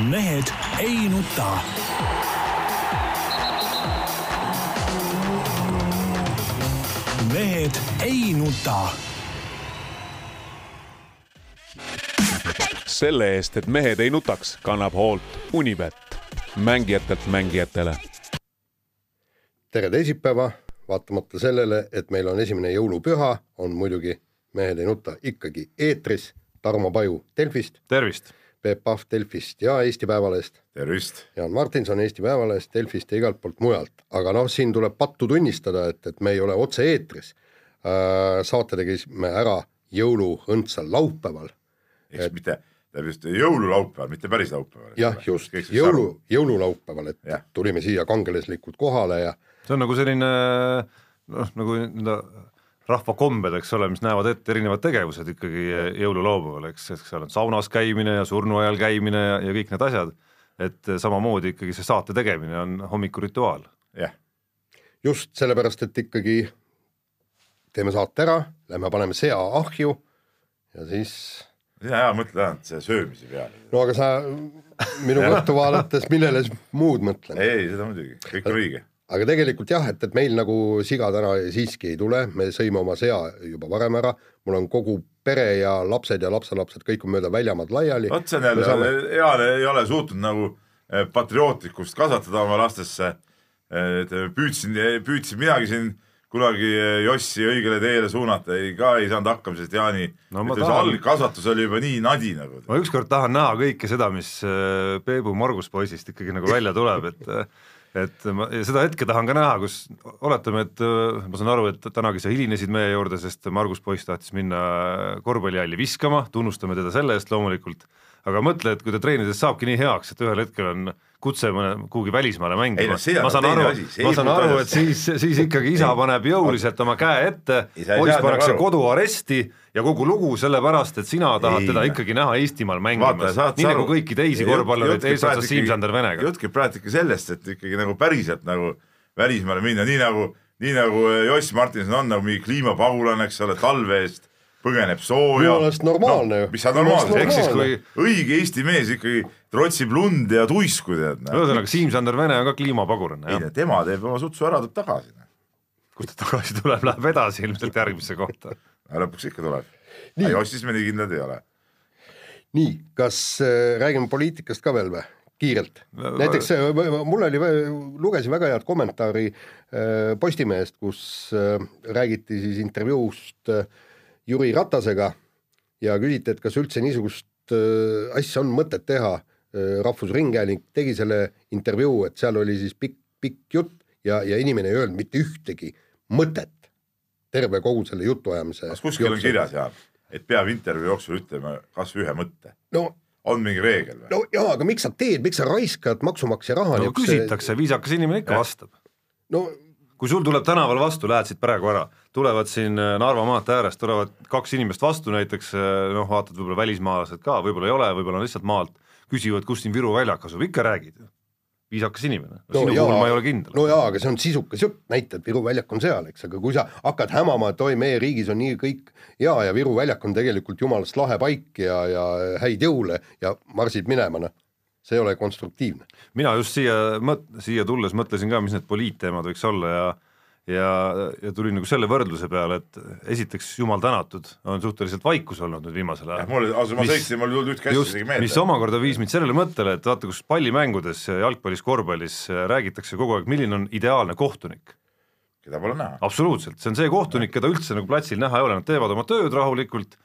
mehed ei nuta. mehed ei nuta. selle eest, et mehed ei nutaks, kannab hoolt Unibet, mängijatelt mängijatele. tere teisipäeva, vaatamata sellele, et meil on esimene jõulupüha, on muidugi Mehed ei nuta ikkagi eetris. Tarmo Paju Delfist, tervist! Peep Pahv Delfist ja Eesti Päevalehest. tervist! Jaan Martinson Eesti Päevalehest, Delfist ja igalt poolt mujalt, aga noh, siin tuleb pattu tunnistada, et, et me ei ole otse-eetris äh,. saate tegisime ära jõuluõndsal laupäeval. ehk siis mitte, just jõululaupäeval, mitte päris laupäeval. jah, just, jõulu, jõululaupäeval, et ja. tulime siia kangelaslikult kohale ja see on nagu selline noh, nagu nii-öelda rahvakombed, eks ole, mis näevad ette erinevad tegevused ikkagi jõululaupäeval, eks, eks seal on saunas käimine ja surnuaial käimine ja, ja kõik need asjad, et samamoodi ikkagi see saate tegemine on hommikurituaal. jah. just sellepärast, et ikkagi teeme saate ära, lähme paneme sea ahju ja siis mina hea mõtlen ainult see söömise peale. no aga sa minu kõrtu vaadates, millele muud mõtlen? ei, seda muidugi, kõik on õige aga tegelikult jah, et, et meil nagu siga täna siiski ei tule, me sõime oma sea juba varem ära, mul on kogu pere ja lapsed ja lapselapsed, kõik on mööda väljamaad laiali. vot see on jälle saame..., Jaan ei ole suutnud nagu eh, patriootlikkust kasvatada oma lastesse. et püüdsin, püüdsin minagi siin kunagi eh, Jossi õigele teele suunata, ei ka ei saanud hakkama, sest Jaani no, tahan... algkasvatus oli juba nii nadi nagu. ma ükskord tahan näha kõike seda, mis eh, Peebu Margus poisist ikkagi nagu välja tuleb, et et ma seda hetke tahan ka näha, kus oletame, et äh, ma saan aru, et tänagi sa hilinesid meie juurde, sest Margus poiss tahtis minna korvpallihalli viskama, tunnustame teda selle eest loomulikult, aga mõtle, et kui ta treenides saabki nii heaks, et ühel hetkel on kutse mõne kuhugi välismaale mängima, ma saan aru, ma saan aru, et siis, siis ikkagi isa paneb jõuliselt oma käe ette, poiss pannakse koduaresti ja kogu lugu sellepärast, et sina tahad ei, teda ikkagi näha Eestimaal mängimas, nii nagu kõiki teisi korvpallureid eesotsas Siim-Sander Venega. jutt käib praegu ikka sellest, et ikkagi nagu päriselt nagu välismaale minna, nii nagu, nii nagu Joss Martinson on nagu mingi kliimapagulane, eks ole, talve eest põgeneb sooja. minu meelest normaalne no,. mis sa normaalne, ehk siis kui õige Eesti mees ikkagi trotsib lund ja tuisku tead. ühesõnaga Siim-Sander Vene on ka kliimapagulane. ei, tema teeb oma sutsu ära, tuleb tagasi. kust ta tagasi tuleb, läheb edasi ilmselt järgmisse kohta. lõpuks ikka tuleb. Jossis me nii kindlad ei ole. nii, kas äh, räägime poliitikast ka veel või? kiirelt, näiteks äh, mul oli, lugesin väga head kommentaari äh, Postimehest, kus äh, räägiti siis intervjuust äh, Jüri Ratasega ja küsiti, et kas üldse niisugust äh, asja on mõtet teha äh,. rahvusringhääling tegi selle intervjuu, et seal oli siis pikk, pikk jutt ja, ja inimene ei öelnud mitte ühtegi mõtet terve kogu selle jutuajamise. kas kuskil on kirjas, Jaan, et peab intervjuu jooksul ütlema kas või ühe mõtte? no on mingi reegel või? no jaa, aga miks sa teed, miks sa raiskad maksumaksja raha no küsitakse, viisakas inimene ikka ja. vastab. no kui sul tuleb tänaval vastu, lähed siit praegu ära, tulevad siin äh, Narva maantee äärest, tulevad kaks inimest vastu näiteks, äh, noh, vaatad võib-olla välismaalased ka, võib-olla ei ole, võib-olla on lihtsalt maalt, küsivad, kus siin Viru väljak asub, ikka räägid. Ju. viisakas inimene. No,, sinu puhul ma ei ole kindel. no jaa, aga see on sisukas jutt, näitad, Viru väljak on seal, eks, aga kui sa hakkad hämama, et oi, meie riigis on nii kõik hea ja Viru väljak on tegelikult jumalast lahe paik ja, ja häid jõule ja marsid minema, noh see ei ole konstruktiivne. mina just siia mõt-, siia tulles mõtlesin ka, mis need poliitteemad võiks olla ja ja, ja tulin nagu selle võrdluse peale, et esiteks jumal tänatud, on suhteliselt vaikus olnud nüüd viimasel ajal. mul, ausalt ma sõitsin, mul ei tulnud ühtki asja isegi meelde. mis omakorda viis mind sellele mõttele, et vaata, kus pallimängudes, jalgpallis, korvpallis räägitakse kogu aeg, milline on ideaalne kohtunik. keda pole näha. absoluutselt, see on see kohtunik, keda üldse nagu platsil näha ei ole, nad teevad oma tööd rahulikult,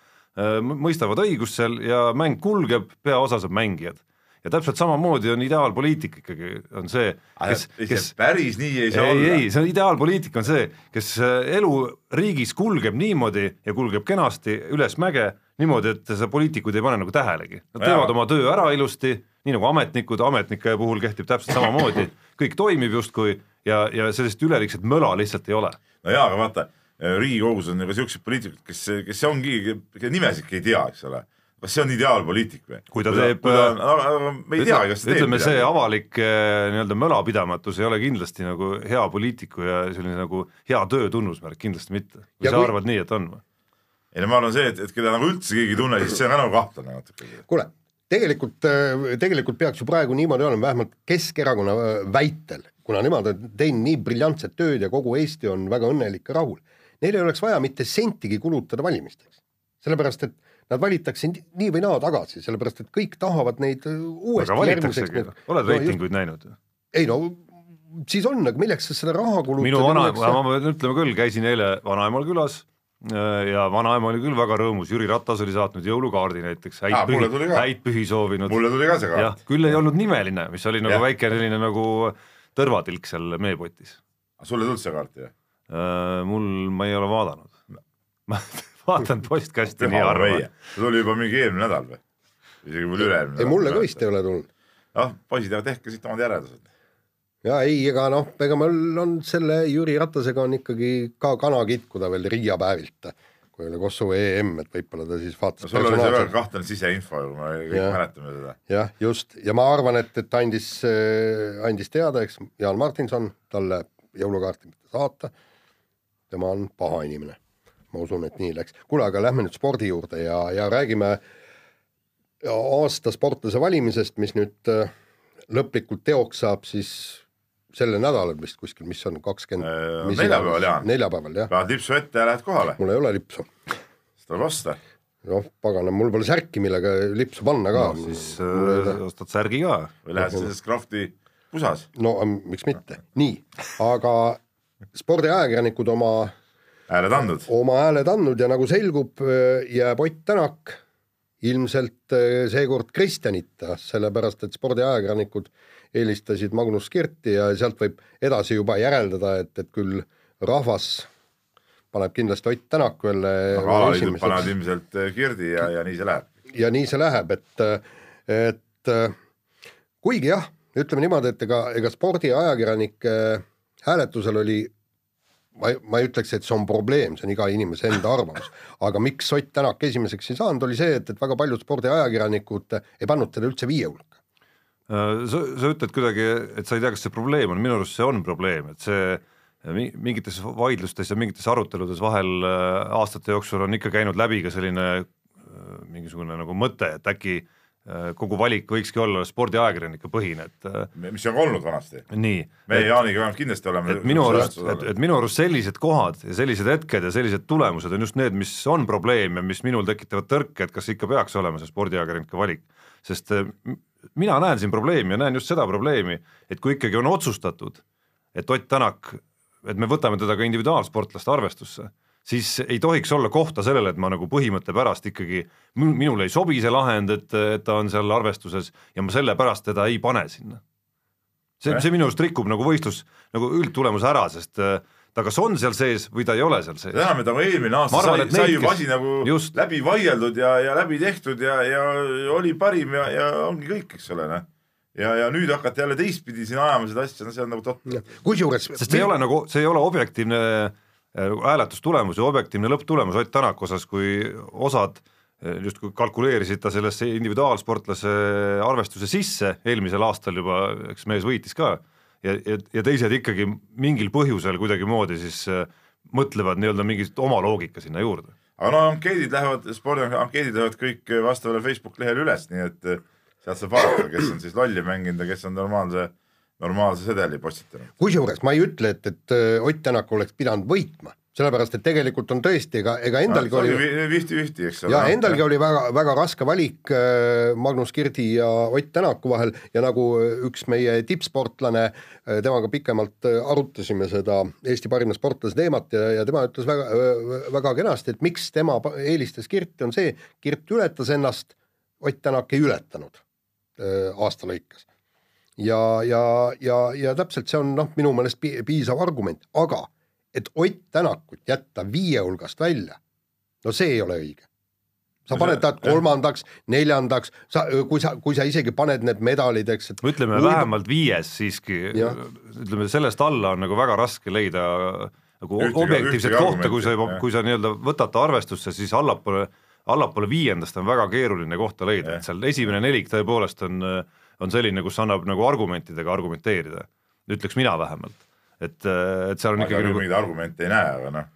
mõistavad õigust seal ja mäng kulgeb, peaosas on mängijad ja täpselt samamoodi on ideaalpoliitik ikkagi, on see, kes, kes päris nii ei saa ei, olla. ei, see on ideaalpoliitik on see, kes äh, elu riigis kulgeb niimoodi ja kulgeb kenasti üles mäge niimoodi, et sa poliitikud ei pane nagu tähelegi. Nad teevad ja. oma töö ära ilusti, nii nagu ametnikud, ametnike puhul kehtib täpselt samamoodi, kõik toimib justkui ja, ja sellist üleliigset möla lihtsalt ei ole. no jaa, aga vaata, Riigikogus on ju ka siuksed poliitikud, kes, kes ongi, nimesidki ei tea, eks ole kas see on ideaalpoliitik või? kui ta teeb, me ei teagi, kas ta teeb ütleme, see avalik eh, nii-öelda mölapidamatus ei ole kindlasti nagu hea poliitiku ja selline nagu hea töö tunnusmärk, kindlasti mitte. või sa kui... arvad nii, et on või? ei no ma arvan see, et, et keda nagu üldse keegi ei tunne, siis see on ka nagu kahtlane natuke. kuule, tegelikult, tegelikult peaks ju praegu niimoodi olema, vähemalt Keskerakonna äh, väitel, kuna nemad on teinud nii briljantset tööd ja kogu Eesti on väga õnnelik ja rahul, neil ei oleks vaja mitte sentigi kulutada valimisteks. sellepärast, et nad valitakse nii- või naa tagasi, sellepärast et kõik tahavad neid äh, uuesti järgmiseks oled reitinguid näinud? ei no siis on, aga milleks sa seda raha kulutad? minu vanaema, ma pean ütlema küll, käisin eile vanaemal külas äh, ja vanaema oli küll väga rõõmus, Jüri Ratas oli saatnud jõulukaardi näiteks, häid tuli pühi, häid pühi soovinud. mulle tuli ka see kaart., küll ei olnud nimeline, mis oli nagu Jah. väike selline nagu tõrvatilk seal meepotis. sulle ei tulnud see kaart jah? mul, ma ei ole vaadanud. ma vaatan postkasti nii harva see tuli juba mingi eelmine nädal või? isegi mul üle-eelmine ei, mulle ka vist ei ole tulnud. noh, poisid, aga tehke siit omad järeldused. ja ei, ega noh, ega mul on selle Jüri Ratasega on ikkagi ka kana kitkuda veel Riia päevilt, kui oli Kosovo EM, et võib-olla ta siis vaatas no sul oli see väga kahtlane siseinfo ju, me kõik Jah. mäletame seda. jah, just ja ma arvan, et, et andis, andis teada, eks Jaan Martinson talle jõulukaarti mitte saata. tema on paha inimene, ma usun, et nii läks. kuule, aga lähme nüüd spordi juurde ja, ja räägime aasta sportlase valimisest, mis nüüd äh, lõplikult teoks saab siis sellel nädalal vist kuskil, mis on kakskümmend Äh, neljapäeval, Jaan. neljapäeval jah, paned lipsu ette ja lähed kohale, mul ei ole lipsu. siis tuleb osta. noh, pagana, mul pole särki, millega lipsu panna ka no siis äh, ostad särgi ka. või lähed selles Crafti pusas. no ähm, miks mitte, nii, aga spordiajakirjanikud oma, hääled andnud. oma hääled andnud ja nagu selgub, jääb Ott Tänak ilmselt äh, seekord Kristjanita, sellepärast et spordiajakirjanikud eelistasid Magnus Kirti ja sealt võib edasi juba järeldada, et, et küll rahvas paneb kindlasti Ott Tänaku jälle aga alaliidud panevad ilmselt eh, Kirdi ja, ja nii see läheb. ja nii see läheb, et, et kuigi jah, ütleme niimoodi, et ega, ega spordiajakirjanike hääletusel oli ma, ma ei ütleks, et see on probleem, see on iga inimese enda arvamus, aga miks Ott Tänak esimeseks ei saanud, oli see, et, et väga paljud spordiajakirjanikud ei pannud teda üldse viie hulka. Äh, sa, sa ütled kuidagi, et sa ei tea, kas see probleem on, minu arust see on probleem, et see mi- mingites vaidlustes ja mingites aruteludes vahel äh, aastate jooksul on ikka käinud läbi ka selline äh, mingisugune nagu mõte, et äkki äh, kogu valik võikski olla spordiajakirjanike põhine, et äh, mis on ka olnud vanasti. nii. meie Jaaniga vähemalt kindlasti oleme. et minu arust, et, et minu arust sellised kohad ja sellised hetked ja sellised tulemused on just need, mis on probleem ja mis minul tekitavad tõrke, et kas ikka peaks olema see spordiajakirjanike valik. sest äh, mina näen siin probleemi ja näen just seda probleemi, et kui ikkagi on otsustatud, et Ott Tänak, et me võtame teda ka individuaalsportlaste arvestusse, siis ei tohiks olla kohta sellele, et ma nagu põhimõtte pärast ikkagi, minule ei sobi see lahend, et, et ta on seal arvestuses ja ma sellepärast teda ei pane sinna see, see minu arust rikub nagu võistlus nagu üldtulemuse ära, sest äh, ta kas on seal sees või ta ei ole seal sees. et nagu eelmine aasta sai sai juba asi nagu just. läbi vaieldud ja, ja läbi tehtud ja, ja oli parim ja, ja ongi kõik, eks ole, noh. ja, ja nüüd hakata jälle teistpidi siin ajama seda asja, no see on nagu totter. kusjuures sest see ei ole nagu, see ei ole objektiivne äh, hääletustulemus ja objektiivne lõpptulemus Ott Tänaku osas, kui osad äh, justkui kalkuleerisid ta sellesse individuaalsportlase arvestuse sisse eelmisel aastal juba, eks mees võitis ka ja, ja, ja teised ikkagi mingil põhjusel kuidagimoodi siis äh, mõtlevad nii-öelda mingit oma loogika sinna juurde. aga no ankeedid lähevad, spordiankeedid lähevad kõik vastavale Facebooki lehele üles, nii et sealt saab vaadata, kes on siis lolli mänginud ja kes on normaalse, normaalse sedeli postitanud. kusjuures ma ei ütle, et, et äh, Ott Tänak oleks pidanud võitma, sellepärast et tegelikult on tõesti, ega, ega endalgi oli fifty-fifty, eks ole. ja endalgi oli väga, väga raske valik äh, Magnus Kirdi ja Ott Tänaku vahel ja nagu äh, üks meie tippsportlane, temaga pikemalt arutasime seda Eesti parima sportlase teemat ja, ja tema ütles väga, väga kenasti, et miks tema eelistas Kirti, on see, Kirt ületas ennast, Ott Tänak ei ületanud aasta lõikes. ja, ja, ja, ja täpselt see on noh, minu meelest pi- piisav argument, aga et Ott Tänakut jätta viie hulgast välja, no see ei ole õige. sa paned ta kolmandaks, neljandaks, sa, kui sa, kui sa isegi paned need medalid, eks, et ütleme Võib- vähemalt viies siiski, ütleme sellest alla on nagu väga raske leida nagu Ühtegi- objektiivset ühtegi kohta, kui sa juba kui sa nii-öelda võtad ta arvestusse, siis allapoole, allapoole viiendast on väga keeruline kohta leida, et seal esimene nelik tõepoolest on, on selline, kus annab nagu argumentidega argumenteerida, ütleks mina vähemalt. et, et seal on ikkagi nagu mingeid argumente ei näe, aga noh,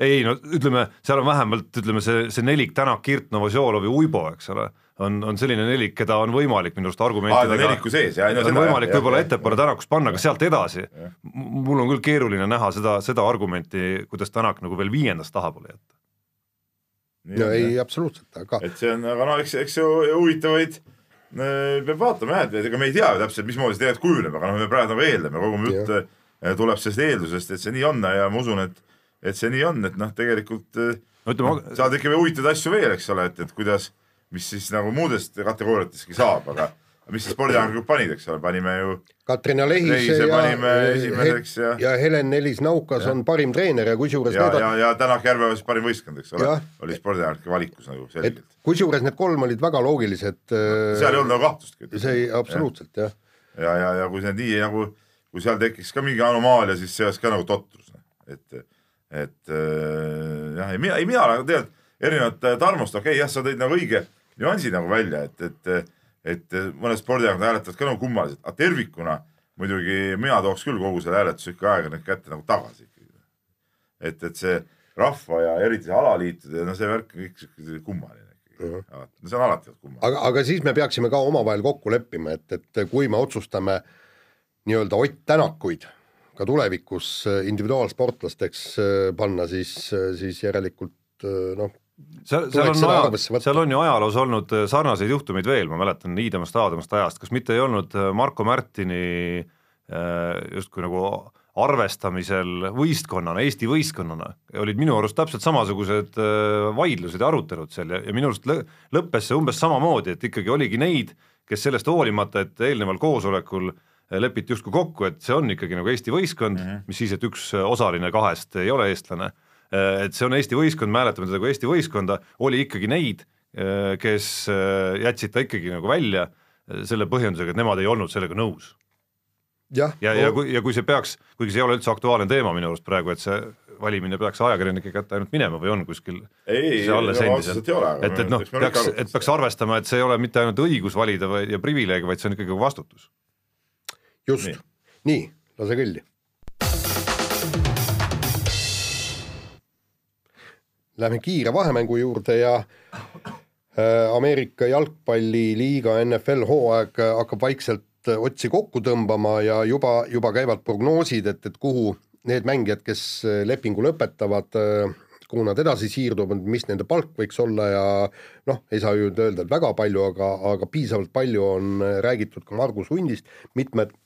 ei no ütleme, seal on vähemalt ütleme see, see nelik Tänak, Kirt, Novosjolovi, Uibo, eks ole, on, on selline nelik, keda on võimalik minu arust argumentidega neliku sees, jah. on võimalik võib-olla ettepoole Tänakust panna, aga sealt edasi mul on küll keeruline näha seda, seda argumenti, kuidas Tänak nagu veel viiendast tahapoole jätta. no ei, absoluutselt, aga et see on, aga no eks, eks ju huvitavaid peab vaatama jah, et ega me ei tea ju täpselt, mismoodi see tegelikult kujuneb, aga noh, me praegu nagu eeldame, kogu mu jutt äh, tuleb sellest eeldusest, et see nii on ja ma usun, et, et see nii on, et noh, tegelikult äh, no ütleme, saavad ikka huvitavaid asju veel, eks ole, et, et kuidas, mis siis nagu muudest kategooriatestki saab, aga mis siis spordiajakirjanikud panid, eks ole, panime ju Katrina Lehise Lehise ja, panime esimeseks ja- ja Helen Nelis Naukas on parim treener ja kusjuures ja, ja, ja Tänak Järveoja siis parim võistkond, eks ole oli spordiajakirjanike valikus nagu selgelt. kusjuures need kolm olid väga loogilised. seal ei olnud nagu kahtlustki. see ei, absoluutselt jah. ja, ja, ja kui see nii nagu, kui seal tekiks ka mingi anomaalia, siis see oleks ka nagu totrus, et, et äh, jah, ei mina, ei mina nagu tegelikult erinevalt äh, Tarmost, okei okay, jah, sa tõid nagu õige nüansi nagu välja, et, et, et mõned spordiajakirjanikud hääletavad ka nagu kummaliselt, aga tervikuna muidugi mina tooks küll kogu selle hääletuse ikka ajakirjanike kätte nagu tagasi ikkagi. et, et see rahva ja eriti alaliitude, no see värk on kõik siuke kummaline ikkagi, no see on alati kummaline. aga, aga siis me peaksime ka omavahel kokku leppima, et, et kui me otsustame nii-öelda Ott Tänakuid ka tulevikus individuaalsportlasteks äh, panna, siis, siis järelikult äh, noh, seal, seal on aja seal on ju ajaloos olnud äh, sarnaseid juhtumeid veel, ma mäletan Niidemast Aadamast ajast, kas mitte ei olnud äh, Marko Märtini äh, justkui nagu arvestamisel võistkonnana, Eesti võistkonnana, olid minu arust täpselt samasugused vaidlused ja arutelud seal ja, ja minu arust lõ- lõppes see umbes samamoodi, et ikkagi oligi neid, kes sellest hoolimata, et eelneval koosolekul lepiti justkui kokku, et see on ikkagi nagu Eesti võistkond mm, -hmm. mis siis, et üks osaline kahest ei ole eestlane, et see on Eesti võistkond, me hääletame teda kui Eesti võistkonda, oli ikkagi neid, kes äh, jätsid ta ikkagi nagu välja äh, selle põhjendusega, et nemad ei olnud sellega nõus jah ja, ja kui, ja kui see peaks, kuigi see ei ole üldse aktuaalne teema minu arust praegu, et see valimine peaks ajakirjanike kätte ainult minema või on kuskil Ei, see alles endiselt et, et noh, peaks, et peaks arvestama, et see ei ole mitte ainult õigus valida või, ja privileeg, vaid see on ikkagi ka vastutus. just Nii., nii, lase kõlli. Lähme kiire vahemängu juurde ja äh, Ameerika jalgpalliliiga NFL hooaeg äh, hakkab vaikselt äh, otsi kokku tõmbama ja juba, juba käivad prognoosid, et, et kuhu need mängijad, kes lepingu lõpetavad, kuhu nad edasi siirduvad, mis nende palk võiks olla ja noh, ei saa ju öelda, et väga palju, aga, aga piisavalt palju on räägitud ka Margus Hundist, mitmed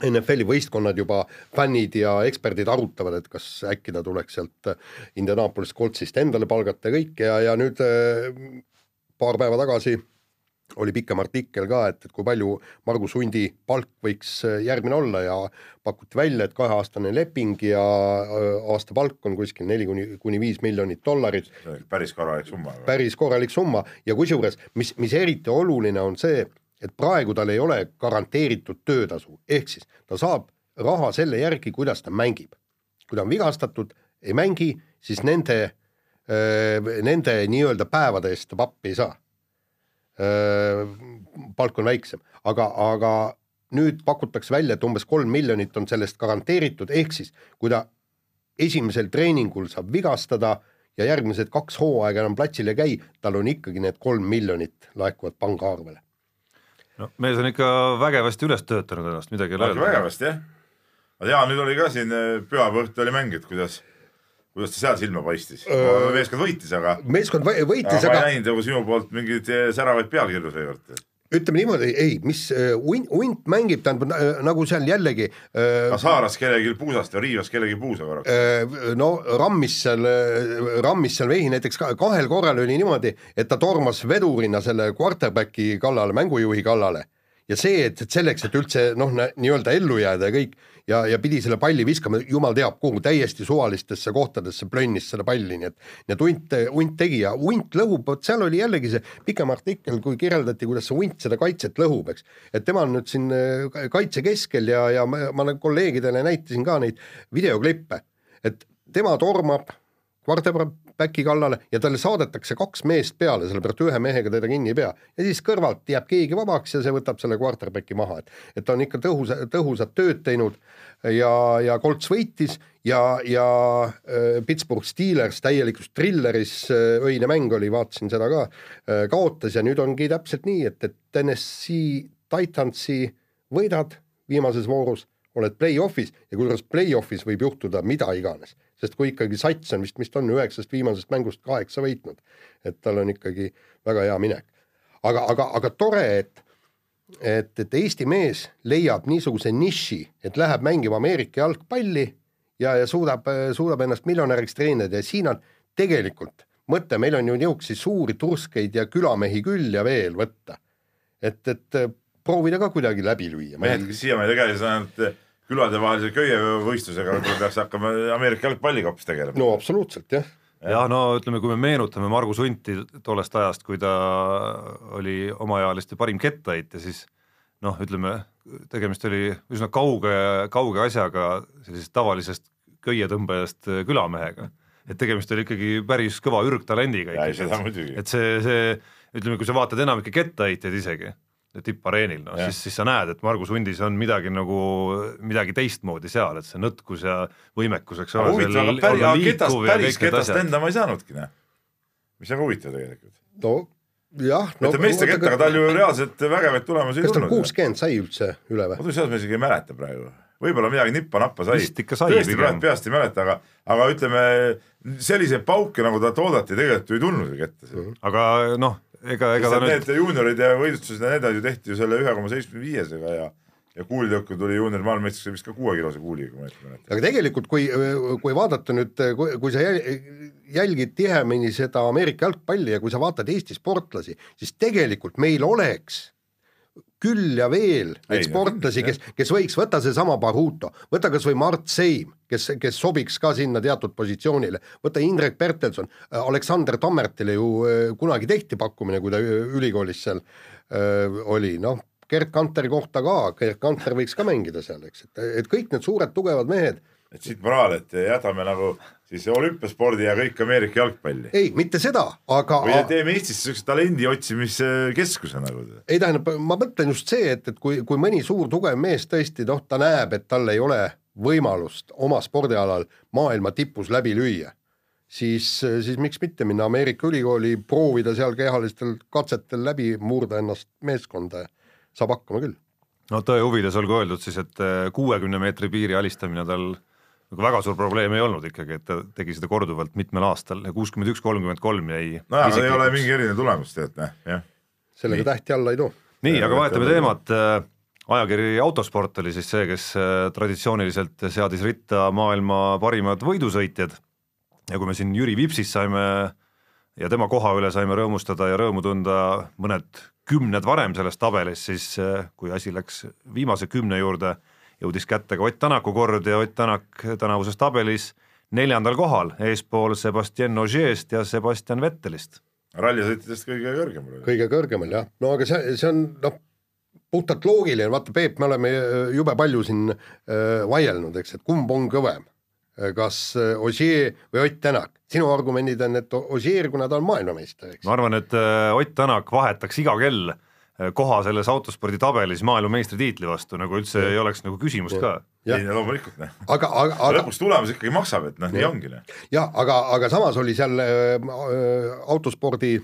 NFL-i võistkonnad juba, fännid ja eksperdid arutavad, et kas äkki ta tuleks sealt Indianapolis Coltsist endale palgata ja kõik ja, ja nüüd äh, paar päeva tagasi oli pikem artikkel ka, et, et kui palju Margus Hundi palk võiks äh, järgmine olla ja pakuti välja, et kaheaastane leping ja äh, aasta palk on kuskil neli kuni, kuni viis miljonit dollarit päris korralik summa. päris korralik summa ja kusjuures, mis, mis eriti oluline on see, et praegu tal ei ole garanteeritud töötasu, ehk siis ta saab raha selle järgi, kuidas ta mängib. kui ta on vigastatud, ei mängi, siis nende, nende nii-öelda päevade eest ta pappi ei saa. palk on väiksem, aga, aga nüüd pakutakse välja, et umbes kolm miljonit on sellest garanteeritud, ehk siis kui ta esimesel treeningul saab vigastada ja järgmised kaks hooaega enam platsil ei käi, tal on ikkagi need kolm miljonit laekuvad pangaarvele. No mees on ikka vägevasti üles töötanud ennast, midagi ei ole väga vägevasti jah. aga jaa, nüüd oli ka siin äh, pühapäeva õhtu oli mäng, et kuidas, kuidas ta seal silma paistis. meeskond võitis, aga, meeskond võ- aga võitis, ma ei aga näinud nagu sinu poolt mingeid äh, säravaid pealkirju seekord. Ütleme niimoodi, ei, mis äh, Unt, Unt mängib, tähendab äh, nagu seal jällegi äh, kas haaras kellelgi puusast ja riivas kellegi puusa korraks? äh, no rammis seal, rammis seal vehi näiteks ka, kahel korral oli niimoodi, et ta tormas vedurina selle quarterback'i kallale, mängujuhi kallale ja see, et, et selleks, et üldse noh, nii-öelda ellu jääda ja kõik ja, ja pidi selle palli viskama, jumal teab kuhu, täiesti suvalistesse kohtadesse plönnis selle palli, nii et nii et Unt, Unt tegi ja Unt lõhub, vot seal oli jällegi see pikem artikkel, kui kirjeldati, kuidas see Unt seda kaitset lõhub, eks. et tema on nüüd siin äh, kaitse keskel ja, ja ma, ma nagu kolleegidele näitasin ka neid videoklippe, et tema tormab quarterbacki kallale ja talle saadetakse kaks meest peale, sellepärast ühe mehega teda kinni ei pea. ja siis kõrvalt jääb keegi vabaks ja see võtab selle quarterbacki maha, et, et ta on ikka tõhusa, tõhusat tööd teinud ja, ja Colts võitis ja, ja äh, Pittsburgh Steelers täielikus trilleris äh,, öine mäng oli, vaatasin seda ka äh,, kaotas ja nüüd ongi täpselt nii, et, et NSC Titansi võidad viimases voorus, oled play-off'is ja kusjuures play-off'is võib juhtuda mida iganes sest kui ikkagi sats on vist, vist on üheksast viimasest mängust kaheksa võitnud, et tal on ikkagi väga hea minek. aga, aga, aga tore, et et, et Eesti mees leiab niisuguse niši, et läheb mängima Ameerika jalgpalli ja, ja suudab, suudab ennast miljonäriks treenida ja siin on tegelikult mõte, meil on ju niisuguseid suuri turskeid ja külamehi küll ja veel võtta. et, et proovida ka kuidagi läbi lüüa. mehed, kes siiamaani tegelesid ainult küladevahelise köievõistlusega, võib-olla peaks hakkama Ameerika jalgpalliga hoopis tegelema. no absoluutselt, jah jah, no ütleme, kui me meenutame Margus Hunti tollest ajast, kui ta oli omaealiste parim kettaheitja, siis noh, ütleme, tegemist oli üsna kauge, kauge asjaga sellisest tavalisest köietõmbajast külamehega. et tegemist oli ikkagi päris kõva ürgtalendiga et see, see ütleme, kui sa vaatad enamikke kettaheitjaid isegi, tippareenil, noh siis, siis sa näed, et Margus Hundis on midagi nagu, midagi teistmoodi seal, et see nõtkus ja võimekus, eks ole. huvitav, aga päris, aga ketast, päris ketast enda ma ei saanudki, noh. mis on huvitav tegelikult. no jah no,. ütleme meeste kettaga tal ju reaalselt vägevaid tulemusi ei tulnud. kas tal kuuskümmend sai üldse üle või? ma seda ma isegi ei mäleta praegu. võib-olla midagi nippa-nappa sai. vist ikka sai tõesti pigem. peast ei mäleta, aga, aga ütleme selliseid pauke, nagu talt oodati, tegelikult ju ei tulnudki ette. aga noh ega, ega ta nüüd. Need juuniorid ja võistlused ja need asjad ju tehti ju selle ühe koma seitsmekümne viiesega ja ja kuulitõuku tuli juunior maailmameistrisse vist ka kuuekilose kuuliga, kui ma õigesti mäletan. aga tegelikult, kui, kui vaadata nüüd, kui, kui sa jälgid tihemini seda Ameerika jalgpalli ja kui sa vaatad Eesti sportlasi, siis tegelikult meil oleks küll ja veel neid sportlasi, kes, kes võiks võtta seesama Baruto, võta kas või Mart Seim, kes, kes sobiks ka sinna teatud positsioonile, võta Indrek Pertelson, Aleksander Tammertile ju äh, kunagi tehti pakkumine, kui ta ülikoolis seal öö, äh, oli, noh, Gerd Kanteri kohta ka, Gerd Kanter võiks ka mängida seal, eks, et, et kõik need suured tugevad mehed et siit moraal, et jätame nagu siis olümpiaspordi ja kõik Ameerika jalgpalli. ei, mitte seda, aga või teeme Eestisse niisuguse talendi otsimiskeskuse nagu. ei tähendab, ma mõtlen just see, et, et kui, kui mõni suur tugev mees tõesti noh, ta näeb, et tal ei ole võimalust oma spordialal maailma tipus läbi lüüa, siis, siis miks mitte minna Ameerika ülikooli, proovida seal kehalistel katsetel läbi murda ennast meeskonda ja saab hakkama küll. no tõe huvides olgu öeldud siis, et kuuekümne meetri piiri alistamine tal nagu väga suur probleem ei olnud ikkagi, et ta tegi seda korduvalt mitmel aastal ja kuuskümmend üks, kolmkümmend kolm jäi. nojah, aga ei ole mingi erinev tulemus tead, noh, jah. sellega nii. tähti alla ei too. nii, aga vahetame teemat, äh, ajakiri Autosport oli siis see, kes äh, traditsiooniliselt seadis ritta maailma parimad võidusõitjad ja kui me siin Jüri Vipsist saime ja tema koha üle saime rõõmustada ja rõõmu tunda mõned kümned varem selles tabelis, siis äh, kui asi läks viimase kümne juurde, jõudis kätte ka Ott Tänaku kord ja Ott Tänak tänavuses tabelis neljandal kohal, eespool Sebastian Ogier'st ja Sebastian Vettelist. rallisõitjatest kõige kõrgemal. kõige kõrgemal jah, no aga see, see on noh, puhtalt loogiline, vaata Peep, me oleme jube palju siin äh, vaielnud, eks, et kumb on kõvem, kas Ogier või Ott Tänak. sinu argumendid on, et Ogier, kuna ta on maailmameister, eks. ma arvan, et äh, Ott Tänak vahetaks iga kell Äh, koha selles autospordi tabelis maailmameistritiitli vastu, nagu üldse ja. ei oleks nagu küsimust ja. ka. ei no loomulikult noh. aga, aga, aga lõpuks tulemus ikkagi maksab, et noh, nii ongi noh. jah, aga, aga samas oli seal äh, autospordi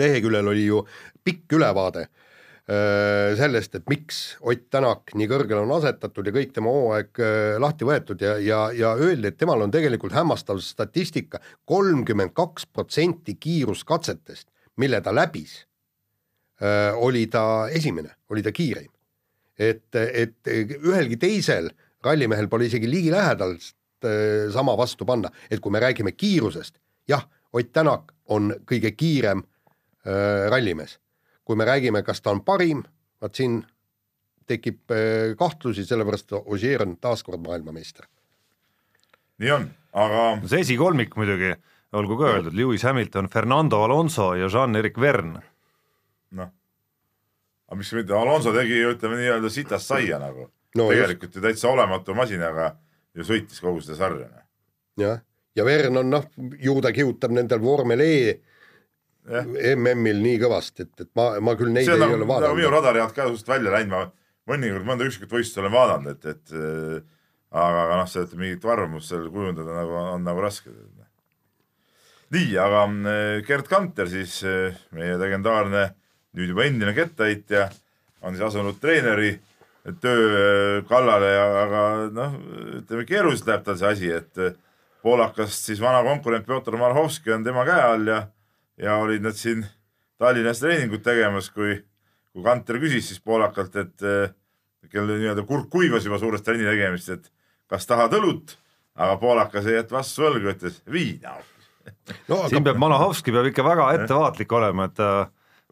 leheküljel oli ju pikk ülevaade äh, sellest, et miks Ott Tänak nii kõrgele on asetatud ja kõik tema hooaeg äh, lahti võetud ja, ja, ja öeldi, et temal on tegelikult hämmastav statistika, kolmkümmend kaks protsenti kiiruskatsetest, mille ta läbis Äh, oli ta esimene, oli ta kiireim. et, et ühelgi teisel rallimehel pole isegi ligilähedalt äh, sama vastu panna, et kui me räägime kiirusest, jah, Ott Tänak on kõige kiirem äh, rallimees. kui me räägime, kas ta on parim, vaat siin tekib äh, kahtlusi, sellepärast Ogier on taaskord maailmameister. nii on, aga see esikolmik muidugi, olgu ka öeldud, Lewis Hamilton, Fernando Alonso ja Jean-Eric Verne noh, aga miks mitte, Alonso tegi ju ütleme nii-öelda sitast saia nagu no,. tegelikult just. ju täitsa olematu masinaga ju sõitis kogu seda sarja. jah, ja Vernon noh, ju ta kihutab nendel vormel E. MM-il nii kõvasti, et, et ma, ma küll neid see on ei nagu, ole nagu minu vaadanud. radari alt ka just välja läinud, ma mõnikord mõnda üksikut võistlust olen vaadanud, et, et äh, aga, aga noh, sealt mingit arvamust seal kujundada nagu on nagu raske. nii, aga äh, Gerd Kanter siis, meie legendaarne nüüd juba endine kettaheitja, on siis asunud treeneri töö äh, kallale ja, aga noh, ütleme keeruliselt läheb tal see asi, et äh, poolakast siis vana konkurent Pjotor Marhovski on tema käe all ja, ja olid nad siin Tallinnas treeningut tegemas, kui, kui Kanter küsis siis poolakalt, et kelle nii-öelda kurk kuivas juba suurest trenni tegemist, et kas tahad õlut, aga poolakas ei jätnud vastu võlgu, ütles viina. no siin aga peab Manahovski peab ikka väga ettevaatlik olema, et ta,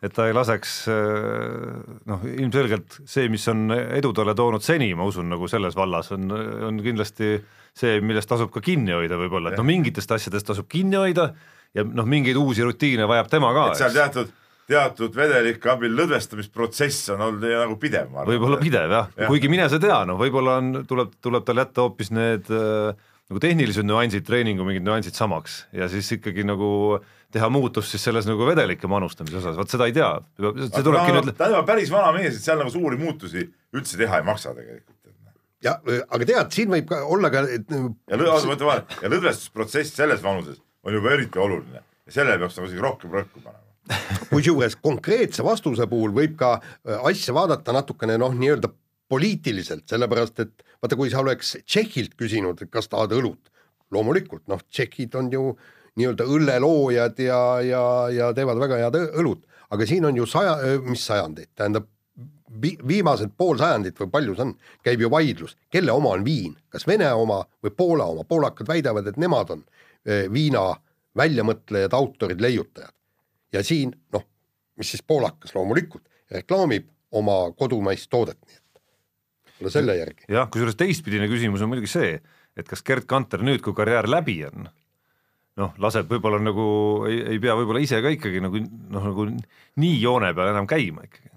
et ta ei laseks noh, ilmselgelt see, mis on edu talle toonud seni, ma usun, nagu selles vallas on, on kindlasti see, millest tasub ka kinni hoida võib-olla, et noh, mingitest asjadest tasub kinni hoida ja noh, mingeid uusi rutiine vajab tema ka, et seal teatud, teatud vedelike abil lõdvestamisprotsess on olnud nagu pidev, ma arvan. võib-olla pidev Jah. ja., kuigi mine sa tea, noh, võib-olla on, tuleb, tuleb tal jätta hoopis need äh, nagu tehnilised nüansid, treeningu mingid nüansid samaks ja siis ikkagi nagu teha muutus siis selles nagu vedelike manustamise osas, vot seda ei tea, see tulebki nüüd, ta on juba päris vana mees, et seal nagu suuri muutusi üldse teha ei maksa tegelikult. ja, aga tead, siin võib ka olla ka, et ja lõ- oota, mõtle vahele, ja lõdvestusprotsess selles vanuses on juba eriti oluline ja sellele peaks nagu isegi rohkem rõhku panema. kusjuures konkreetse vastuse puhul võib ka äh, asja vaadata natukene noh, nii-öelda poliitiliselt, sellepärast et vaata, kui sa oleks Tšehhilt küsinud, et kas tahad õlut, loomulikult noh, tšehhid on ju nii-öelda õlleloojad ja, ja, ja teevad väga head õlut, aga siin on ju saja, mis sajandeid, tähendab vi, viimased pool sajandit või palju see on, käib ju vaidlus, kelle oma on viin, kas Vene oma või Poola oma, poolakad väidavad, et nemad on eh, viina väljamõtlejad, autorid, leiutajad. Ja siin noh, mis siis poolakas loomulikult reklaamib oma kodumaist toodet, nii et võib-olla selle järgi. jah, kusjuures teistpidine küsimus on muidugi see, et kas Gerd Kanter nüüd, kui karjäär läbi on, noh, laseb võib-olla nagu ei, ei pea võib-olla ise ka ikkagi nagu noh, nagu nii joone peal enam käima ikkagi.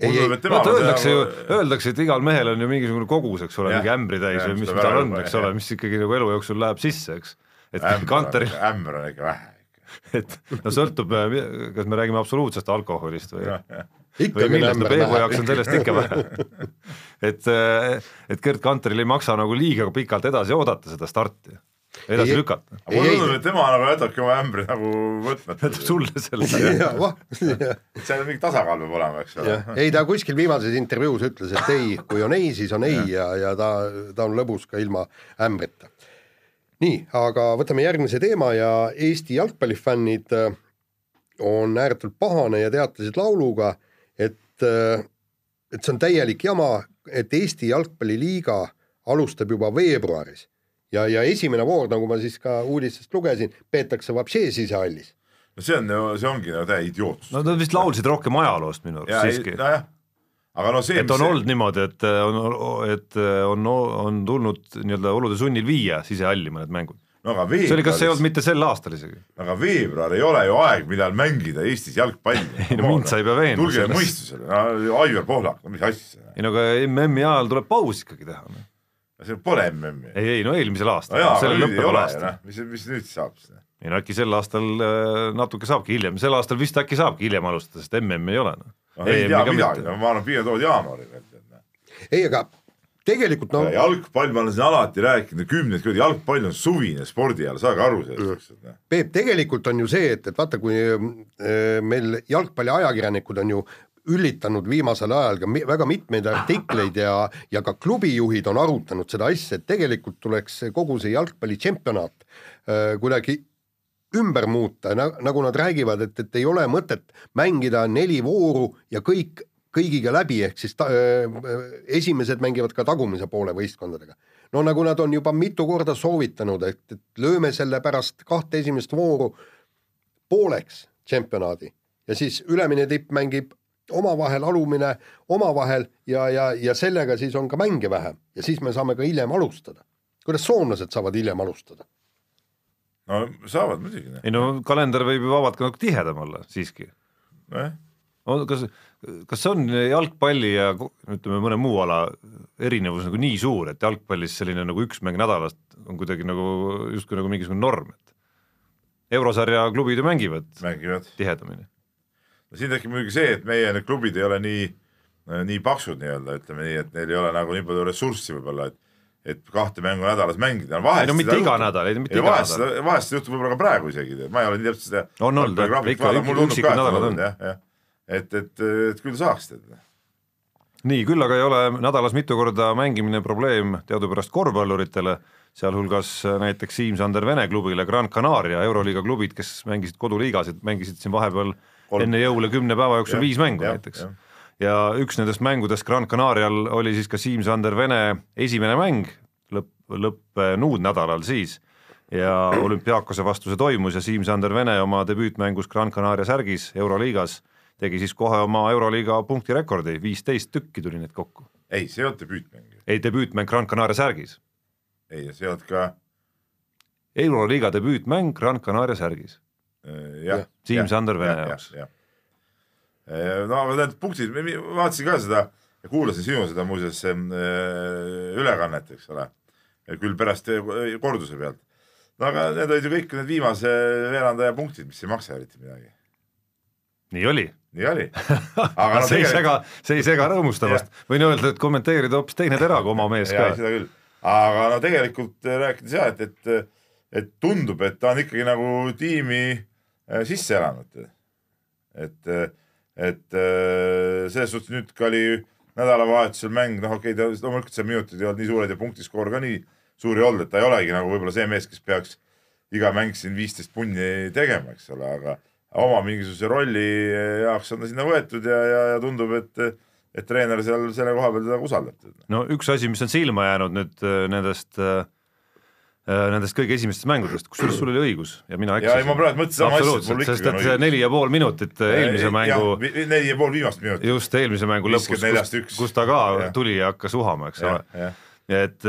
ei, ei, vaata öeldakse ju, öeldakse, et igal mehel on ju mingisugune kogus, eks ole, mingi ämbritäis Jah, või mis tal on, eks ole mis ikkagi nagu elu jooksul läheb sisse, eks. et Kanteril, ämber on ikka vähe. et no sõltub, kas me räägime absoluutsest alkoholist või või millest, no ämber Peebu jaoks on sellest ikka vähe. et, et Gerd Kanteril ei maksa nagu liiga pikalt edasi oodata seda starti, edasi Ei- lükata. mulle Ei, ei. tundub, et tema nagu jätabki oma ämbri nagu võtmata. jätab sulle selle. seal mingi tasakaal peab olema, eks ole. ei, ta kuskil viimases intervjuus ütles, et ei, kui on ei, siis on ei ja, ja ta, ta on lõbus ka ilma ämbrita. nii, aga võtame järgmise teema ja Eesti jalgpallifännid äh, on ääretult pahane ja teatasid lauluga, et, et see on täielik jama, et Eesti Jalgpalliliiga alustab juba veebruaris ja, ja esimene voor, nagu ma siis ka uudistest lugesin, peetakse Vapšee sisehallis. no see on ju, see ongi nagu täie idiootsus. no nad vist laulsid rohkem ajaloost minu arust, siiski. nojah, aga no see, et on olnud niimoodi, et äh, on, et on, on tulnud nii-öelda olude sunnil viia sisehalli mõned mängud. No aga see oli, kas see ei olnud veebruaris, mitte sel aastal isegi? aga veebruar ei ole ju aeg, millal mängida Eestis jalgpalli. Ei no mind sa ei pea veenma tulge selles. mõistusele, no Aivar Pohlak, no mis asja, ei no aga MM-i ajal tuleb paus ikkagi teha. see pole MM-i. ei, ei no eelmisel no aastal aga sellel lõppeval aastal noh, mis, mis nüüd saab siis? ei no äkki sel aastal äh, natuke saabki hiljem, sel aastal vist äkki saabki hiljem alustada, sest MM ei ole noh. no ei tea midagi, no ma arvan, pigem tood jaanuari veel. ei, aga tegelikult no jalgpall, ma olen siin alati rääkinud, kümneid kordi, jalgpall on suvine spordiala, saage aru sellest, eks. Peep, tegelikult on ju see, et, et vaata, kui äh, meil jalgpalliajakirjanikud on ju üllitanud viimasel ajal ka mi- väga mitmeid artikleid ja, ja ka klubijuhid on arutanud seda asja, et tegelikult tuleks kogu see jalgpallitšempionaat äh, kuidagi ümber muuta, nagu nad räägivad, et, et ei ole mõtet mängida neli vooru ja kõik kõigiga läbi, ehk siis ta, öö, esimesed mängivad ka tagumise poole võistkondadega. no nagu nad on juba mitu korda soovitanud, et, et lööme selle pärast kahte esimest vooru pooleks tšempionaadi ja siis ülemine tipp mängib omavahel, alumine omavahel ja, ja, ja sellega siis on ka mänge vähem ja siis me saame ka hiljem alustada. kuidas soomlased saavad hiljem alustada? no saavad muidugi, ei no kalender võib ju vabalt ka nagu tihedam olla siiski. nojah. kas, kas see on jalgpalli ja ütleme, mõne muu ala erinevus nagu nii suur, et jalgpallis selline nagu üks mäng nädalas on kuidagi nagu justkui nagu mingisugune norm, et eurosarja klubid ju mängivad mängivad. tihedamini. no siin tekib muidugi see, et meie need klubid ei ole nii, nii paksud nii-öelda, ütleme nii, et neil ei ole nagu nii palju ressurssi võib-olla, et et kahte mängu nädalas mängida, vahest ei no mitte iga nädal, ei mitte iga vahest, nädal. vahest juhtub võib-olla ka praegu isegi, ma ei ole nii täpselt seda On olnud, Ikka üksikud nädalad on jah, jah. Et, et, et küll saaks tead. nii, küll aga ei ole nädalas mitu korda mängimine probleem teadupärast korvpalluritele, sealhulgas näiteks Siim-Sander Vene klubile Gran Canaria, Euroliiga klubid, kes mängisid koduliigasid, mängisid siin vahepeal Kolm. enne jõule kümne päeva jooksul Jah, viis mängu jah, näiteks. ja üks nendest mängudest Gran Canarial oli siis ka Siim-Sander Vene esimene mäng lõpp, lõppenud nädalal siis ja olümpiaakose vastu see toimus ja Siim-Sander Vene oma debüütmängus Gran Canaria särgis Euroliigas tegi siis kohe oma Euroliiga punktirekordi, viisteist tükki tuli neid kokku. ei, see ei olnud debüütmäng, ei, debüütmäng Gran Canaria särgis. ei, see ei olnud ka Euroliiga debüütmäng Gran Canaria särgis. äh. Siim-Sander Vene jaoks. no aga need punktid, ma vaatasin ka seda ja kuulasin sinu seda muuseas äh, ülekannet, eks ole, küll pärast äh, korduse pealt. no aga need olid ju kõik need viimase veerandaja punktid, mis ei maksa eriti midagi. nii oli. Nii oli. aga no see ei sega, see ei sega rõõmustamast, võin öelda, et kommenteerida hoopis teine tera kui oma mees jaa, ka. seda küll. aga no tegelikult äh, rääkides jah, et, et, et tundub, et ta on ikkagi nagu tiimi äh, sisse elanud. et, et äh, selles suhtes nüüd ka oli nädalavahetusel mäng, noh okei okay,, loomulikult seal minutid ei olnud nii suured ja punktiskoor ka nii suur ei olnud, et ta ei olegi nagu võib-olla see mees, kes peaks iga mäng siin viisteist punni tegema, eks ole, aga oma mingisuguse rolli jaoks on ta sinna võetud ja, ja, ja tundub, et, et treener seal selle koha peal teda usaldab. no üks asi, mis on silma jäänud nüüd äh, nendest äh, Nendest kõige esimestest mängudest, kusjuures sul oli õigus ja mina ja ei, ma praegu mõtlesin sama asja, et mul ikkagi on õigus. neli ja pool minutit eelmise mängu vi- neli ja pool viimast minutit. just eelmise mängu lõpus, kus, kus ta ka Jah. tuli ja hakkas uhama, eks ole. et,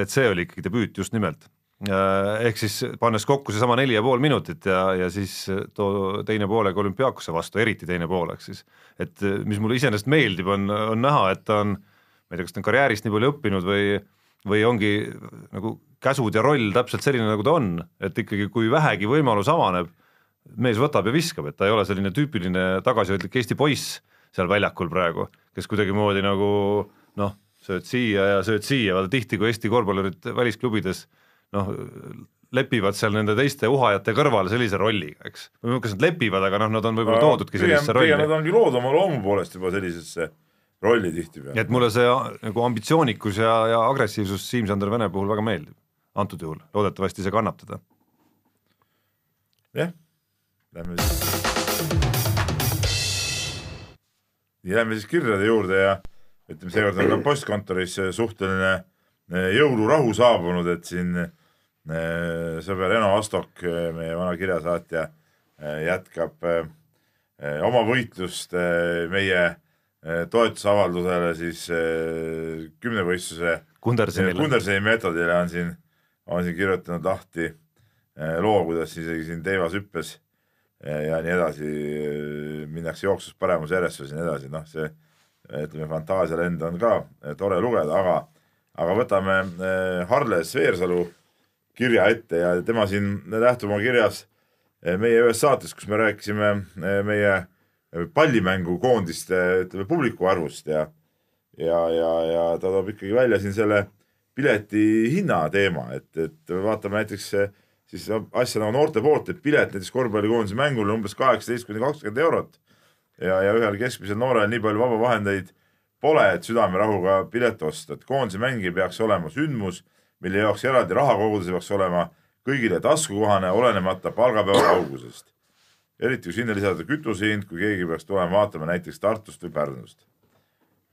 et see oli ikkagi debüüt just nimelt. Ehk siis pannes kokku seesama neli ja pool minutit ja, ja siis too teine poolega olümpiaakose vastu, eriti teine poolek siis. et mis mulle iseenesest meeldib, on, on näha, et ta on, ma ei tea, kas ta on karjäärist nii palju õppinud või, või ongi nagu käsud ja roll täpselt selline, nagu ta on, et ikkagi, kui vähegi võimalus avaneb, mees võtab ja viskab, et ta ei ole selline tüüpiline tagasihoidlik Eesti poiss seal väljakul praegu, kes kuidagimoodi nagu noh, sööd siia ja sööd siia, vaata tihti, kui Eesti korvpallurid välisklubides noh, lepivad seal nende teiste uhajate kõrval sellise rolliga, eks. kas nad lepivad, aga noh, nad on võib-olla toodudki sellisesse rolli. nad ongi loodud oma loomu poolest juba sellisesse rolli tihtipeale. et mulle see nagu ambitsioonikus ja, ja agressiivsus Siim-Sander Vene puhul väga meeldib, antud juhul, loodetavasti see kannab teda. jah, lähme siis. nii, lähme siis kirjade juurde ja ütleme, seekord on ka postkontoris suhteline eh, jõulurahu saabunud, et siin sõber Eno Astok, eh, meie vana kirjasaatja, jätkab eh, oma võitlust eh, meie eh, toetusavaldusele siis eh, kümnevõistluse Kundersenile. Kunderseni meetodile on siin, on siin kirjutanud lahti eh, loo, kuidas isegi siin teivas hüppes ja, nii edasi eh, minnakse jooksus paremus järjestus ja nii edasi, noh, see ütleme, fantaasialend on ka eh, tore lugeda, aga, aga võtame eh, Harles Veersalu kirja ette ja tema siin lähtub oma kirjas eh, meie ühes saates, kus me rääkisime eh, meie pallimängukoondiste ütleme publiku arvust ja ja, ja, ja ta toob ikkagi välja siin selle pileti hinna teema, et, et vaatame näiteks eh, siis asja nagu noorte poolt, et pilet näiteks korvpallikoondise mängule umbes kaheksateist kuni kakskümmend eurot. ja, ja ühel keskmisel noorel nii palju vaba vahendeid pole, et südamerahuga pilet osta, et koondise mäng ei peaks olema sündmus, mille jaoks eraldi raha koguda, see peaks olema kõigile taskukohane, olenemata palgapäeva kaugusest. eriti kui sinna lisada kütuse hind, kui keegi peaks tulema vaatama näiteks Tartust või Pärnust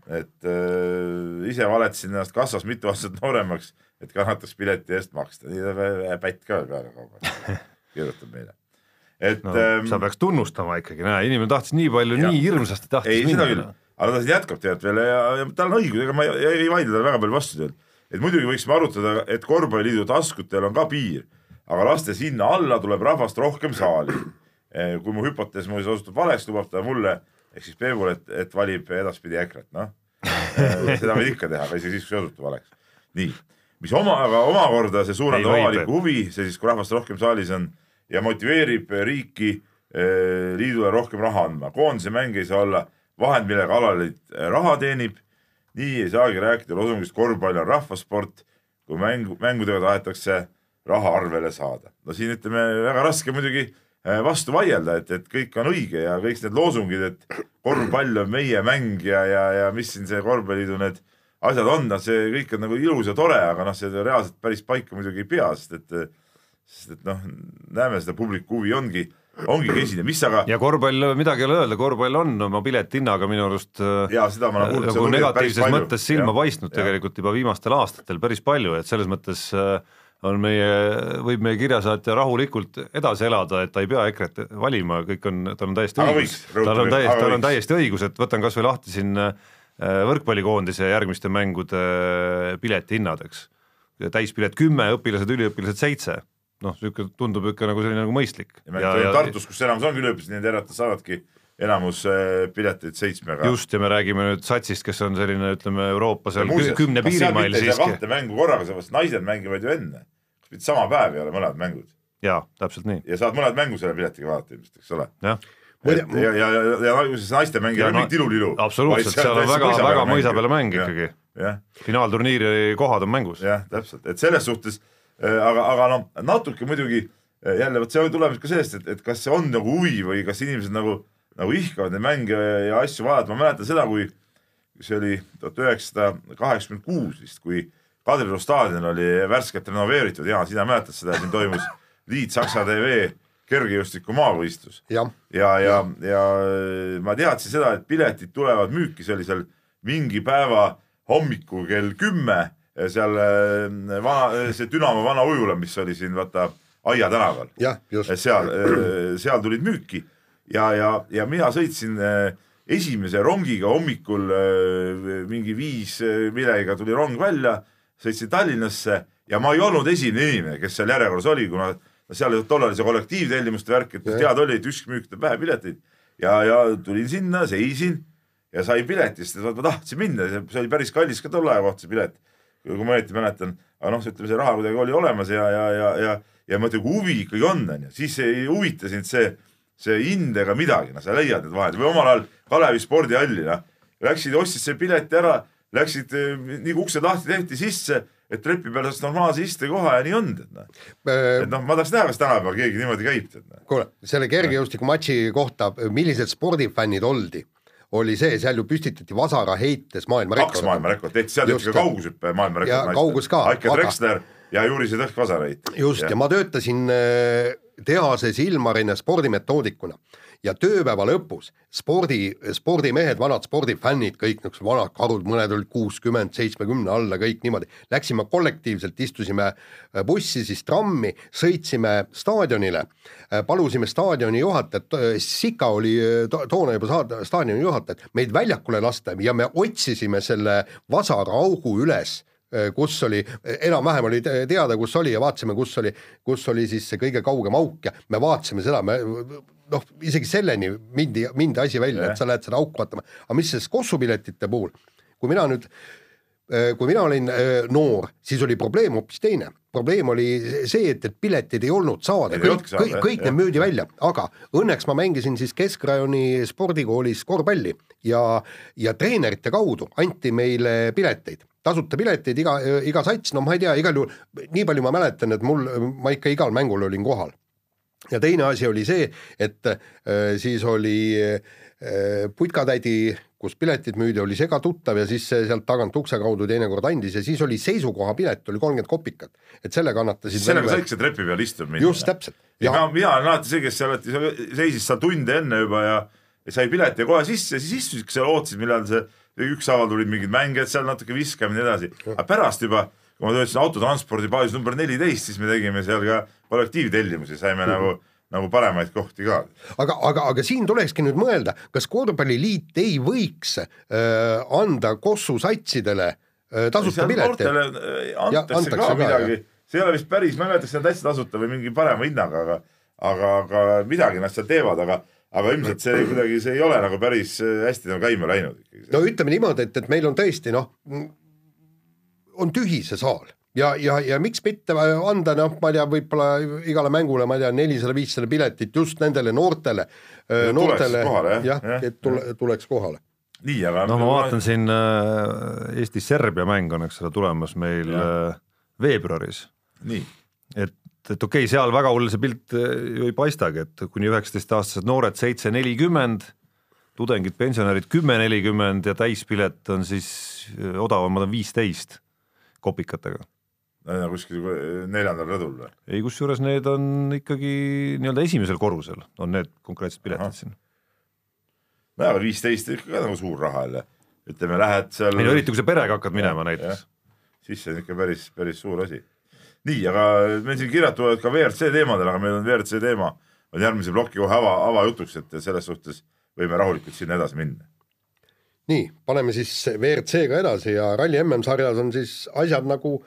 et äh, ise valetasin ennast kassas mitu aastat nooremaks, et kannataks pileti eest maksta, nii pätt ka peale kaubas kirjutab meile. et no, ähm, sa peaks tunnustama ikkagi, näe, inimene tahtis nii palju, nii hirmsasti tahtis ei, minna., aga ta jätkab tegelikult veel ja, ja tal on õigus, ega ma ei, ei, ei vaidle talle väga palju vastu tegelikult. Et muidugi võiksime arutada, et korvpalliliidu taskutel on ka piir, aga lastes hinna alla, tuleb rahvast rohkem saali. kui mu hüpotees muuseas osutub valeks, lubab ta mulle ehk siis Peebule, et, et valib edaspidi EKRE-t, noh. seda võid ikka teha, aga isegi siis, kui see osutub valeks. nii, mis oma, aga omakorda see suurendab avalikku huvi, see siis, kui rahvast rohkem saalis on ja motiveerib riiki eh, liidule rohkem raha andma. koondise mäng ei saa olla vahend, millega alaliit eh, raha teenib. Nii ei saagi rääkida loosungist korvpall on rahvasport, kui mängu, mängudega tahetakse raha arvele saada. no siin ütleme väga raske muidugi eh, vastu vaielda, et, et kõik on õige ja kõik need loosungid, et korvpall on meie mäng ja, ja, ja mis siin see korvpalliliidu need asjad on, noh, see kõik on nagu ilus ja tore, aga noh, see reaalselt päris paika muidugi ei pea, sest et, sest et noh, näeme seda publiku huvi ongi, ongi kesine, mis aga ja korvpall, midagi ei ole öelda, korvpall on oma piletihinnaga minu arust äh, ja seda ma olen kuulnud, nagu negatiivses mõttes silma paistnud tegelikult juba viimastel aastatel päris palju, et selles mõttes äh, on meie, võib meie kirjasaatja rahulikult edasi elada, et ta ei pea EKRE-t valima, kõik on, tal on täiesti Aga õigus. tal on täiesti, tal on täiesti õigus, et võtan kas või lahti siin äh, võrkpallikoondise järgmiste mängude piletihinnad, eks. täispilet kümme, õpilased, üliõpilased seitse, noh, niisugune tundub ikka nagu selline nagu mõistlik. ja me ütleme Tartus, kus enamus ongi üliõpilased, need erad saavadki enamus eh, pileteid seitsmega. just, ja me räägime nüüd satsist, kes on selline, ütleme Euroopa seal Muuseas, kü- kümne piirimail siiski, kahte mängu korraga, sellepärast naised mängivad ju enne. kas mitte sama päev ei ole mõlemad mängud jaa, täpselt nii, ja saad mõned mängu selle piletiga vaadata ilmselt, eks ole. jah et ja, ja, ja, ja see naiste mäng ei Ja ole no- mingit ilulilu. absoluutselt, seal on väga, väga mõisa peale mäng ikkagi. finaalturniiri kohad on mängus. jah, täpselt, et selles suhtes äh, aga, aga noh, natuke muidugi äh, jälle vot see tuleb ka sellest, et, et kas see on nagu huvi või kas inimesed nagu, nagu ihkavad neid mänge ja, ja asju vaadata, ma mäletan seda, kui see oli tuhat üheksasada kaheksakümmend kuus vist, kui Kadrioru staadion oli värskelt renoveeritud, Jaan, sina mäletad seda, siin toimus Liit-Saksa TV kergejõustiku maavõistlus. Jah, ja, ja, ja ma teadsin seda, et piletid tulevad müüki, seal mingi päeva hommikul kell kümme seal äh, vana, see Dünamo vana ujula, mis oli siin vaata Aia tänaval, jah, just. seal, seal tulid müüki. Ja, ja, ja mina sõitsin äh, esimese rongiga hommikul äh, mingi viis äh, millegagi tuli rong välja, sõitsin Tallinnasse ja ma ei olnud esimene inimene, kes seal järjekorras oli, kuna seal tollal oli see kollektiivtellimuste värk, et teada oli, et ükski müük teeb vähe pileteid. Ja, ja tulin sinna, seisin ja sain pileti, sest ma tahtsin minna, see oli päris kallis ka tol aja kohta see pilet, kui ma õieti mäletan, aga noh, ütleme see raha kuidagi oli olemas ja, ja, ja, ja, ja ma ütlen, kui huvi ikkagi on, onju, siis ei huvita sind see, see hind ega midagi, noh, sa leiad need vahendid või omal ajal Kalevi spordihalli, noh, läksid, ostsid selle pileti ära, läksid, nii kui uksed lahti tehti sisse, et trepi peal saaks normaalse istekoha ja nii on, tead noh. et noh, ma tahaks näha, kas tänapäeval keegi niimoodi käib, tead noh. kuule, selle kergejõustikumatši kohta, millised spordifännid oldi, oli see, seal ju püstitati vasara heites maailmarekord. kaks maailmarekord tehti, seal tehti ka kaugushüppe maailmarekord. Ja kaugus ka, Aike Drexler ja Juri Zedek Vasareit. just, ja ma töötasin äh, tehases Ilmarine spordimetoodikuna ja tööpäeva lõpus spordi, spordimehed, vanad spordifännid, kõik niisugused vanad karud, mõned olid kuuskümmend, seitsmekümne alla, kõik niimoodi, läksime kollektiivselt, istusime äh, bussi, siis trammi, sõitsime staadionile, palusime staadioni juhatajat, Sika oli äh, to toona juba saada staadioni juhataja, meid väljakule lasta ja me otsisime selle vasaraaugu üles kus oli, enam-vähem oli te- teada, kus oli ja vaatasime, kus oli, kus oli siis see kõige kaugem auk ja me vaatasime seda, me noh, isegi selleni mindi, mindi asi välja, et sa lähed seda auku vaatama, aga mis siis kossupiletite puhul, kui mina nüüd, kui mina olin äh, noor, siis oli probleem hoopis teine. probleem oli see, et, et pileteid ei olnud saada, kõik kõik, kõik need müüdi välja, aga õnneks ma mängisin siis Keskrajoni spordikoolis korvpalli ja, ja treenerite kaudu anti meile pileteid tasuta pileteid iga, iga sats, no ma ei tea, igal juhul nii palju ma mäletan, et mul, ma ikka igal mängul olin kohal. ja teine asi oli see, et äh, siis oli äh, putkatädi, kus piletid müüdi, oli segatuttav ja siis sealt tagant ukse kaudu teinekord andis ja siis oli seisukohapilet oli kolmkümmend kopikat, et selle kannatasid. sellega saikski trepi peal istuda minna. just täpselt ja mina, mina olen alati see, kes seal alati seisis seal tunde enne juba ja, ja sai pileti ja kohe sisse siis istusidki seal, ootasid, millal see ükshaaval tulid mingid mängijad seal natuke viskama ja nii edasi, aga pärast juba, kui ma töötasin autotranspordi baasis number neliteist, siis me tegime seal ka kollektiivtellimusi, saime nagu, nagu paremaid kohti ka. aga, aga, aga siin tulekski nüüd mõelda, kas korvpalliliit ei võiks äh, anda Kossu satsidele äh, tasuta pileteid. äh, antakse ka ka, midagi, see ei ole vist päris, ma ei mäleta, kas see on täitsa tasuta või mingi parema hinnaga, aga aga, aga midagi nad seal teevad, aga aga ilmselt see kuidagi, see ei ole nagu päris äh, hästi nagu käima läinud ikkagi. no ütleme niimoodi, et, et meil on tõesti noh, on tühi see saal ja, ja, ja miks mitte anda noh, ma ei tea, võib-olla igale mängule, ma ei tea, nelisada, viissada piletit just nendele noortele, tuleks noortele. kohale, jah, ja,, et tule, tuleks kohale. nii, aga noh, ma vaatan siin äh, Eesti-Serbia mäng on, eks ole, tulemas meil äh, veebruaris, nii, et, et okei okay,, seal väga hull see pilt äh, ju ei paistagi, et kuni üheksateistaastased noored seitse nelikümmend, tudengid, pensionärid kümme nelikümmend ja täispilet on siis äh, odavamad on viisteist kopikatega. Kuskil neljandal rõdul või? ei, kusjuures need on ikkagi nii-öelda esimesel korrusel on need konkreetsed piletid siin. no aga viisteist ikka ka nagu suur raha jälle. ütleme, lähed seal ei no eriti, kui sa perega hakkad minema Jah, näiteks. siis see on ikka päris, päris suur asi. nii, aga meil siin kirjad tulevad ka WRC teemadel, aga meil on WRC teema on järgmise ploki kohe ava, avajutuks, et selles suhtes võime rahulikult sinna edasi minna. nii, paneme siis WRC-ga edasi ja Rally MM-sarjas on siis asjad nagu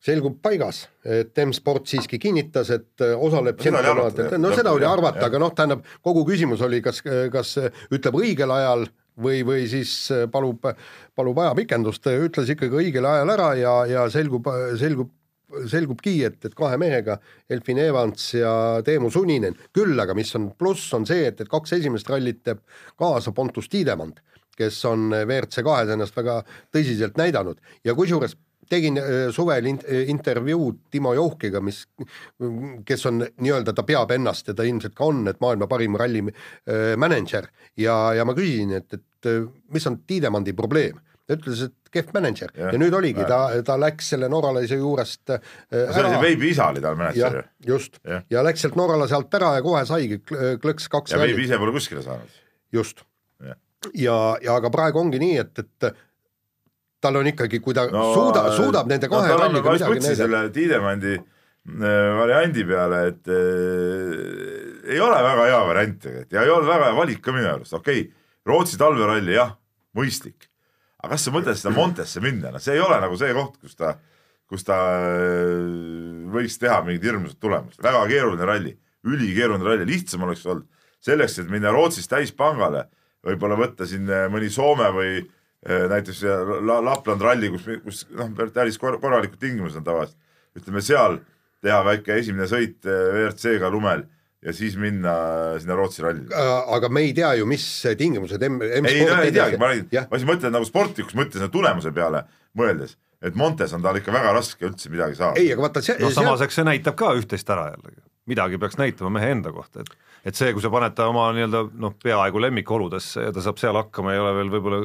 selgub paigas, et M-sport siiski kinnitas, et äh, osaleb No arvata, no seda oli arvata, aga noh, tähendab kogu küsimus oli, kas, kas ütleb õigel ajal või, või siis palub, palub ajapikendust, ütles ikkagi õigel ajal ära ja, ja selgub, selgub selgubki, et, et kahe mehega, Elfin Evans ja Teemu Suninen, küll aga mis on pluss, on see, et, et kaks esimest rallit teeb kaasa Pontus Tiidemand, kes on WRC kahes ennast väga tõsiselt näidanud. Ja kusjuures tegin äh, suvel in- intervjuud Timo Jouhkiga, mis, kes on nii-öelda, ta peab ennast ja ta ilmselt ka on, et maailma parim ralli äh, mänedžer. Ja, ja ma küsisin, et, et äh, mis on Tiidemandi probleem? Ta ütles, et kehv mänedžer. Ja, ja nüüd oligi, ta, ta läks selle norralase juurest äh, see oli see Veibi isa oli tal mänedžer ju, just. Ja läks sealt Norrala sealt ära ja kohe saigi kl- klõks kaks ja rallit, ise pole kuskile saanud. just. Ja, ja aga praegu ongi nii, et, et tal on ikkagi, kui ta no, No, suudab, suudab nende kahe no, ralliga midagi näidata. selle Tiidemandi äh, variandi peale, et äh, ei ole väga hea variant tegelikult. Ja ei ole väga hea valik ka minu arust, okei okay,, Rootsi talveralli jah, mõistlik, aga kas sa mõtled seda Montesse minna, no see ei ole nagu see koht, kus ta, kus ta äh, võiks teha mingit hirmsat tulemust, väga keeruline ralli, ülikeeruline ralli, lihtsam oleks olnud. Selleks, et minna Rootsist täispangale, võib-olla võtta siin äh, mõni Soome või äh, näiteks La Lapland ralli, kus, kus noh, päris kor- korralikud tingimused on tavaliselt. ütleme seal teha väike esimene sõit äh, WRC-ga lumel ja siis minna sinna Rootsi rallile. aga me ei tea ju, mis tingimused M, ei, M-sport ei teagi, ma räägin, ma siis mõtlen nagu sportlikus mõttes tulemuse peale mõeldes, et Montes on tal ikka väga raske üldse midagi saada. ei, aga vaata see, noh, samas eks see näitab ka üht-teist ära jällegi, midagi peaks näitama mehe enda kohta, et et see, kui sa paned ta oma nii-öelda noh, peaaegu lemmikoludesse ja ta saab seal hakkama, ei ole veel võib-olla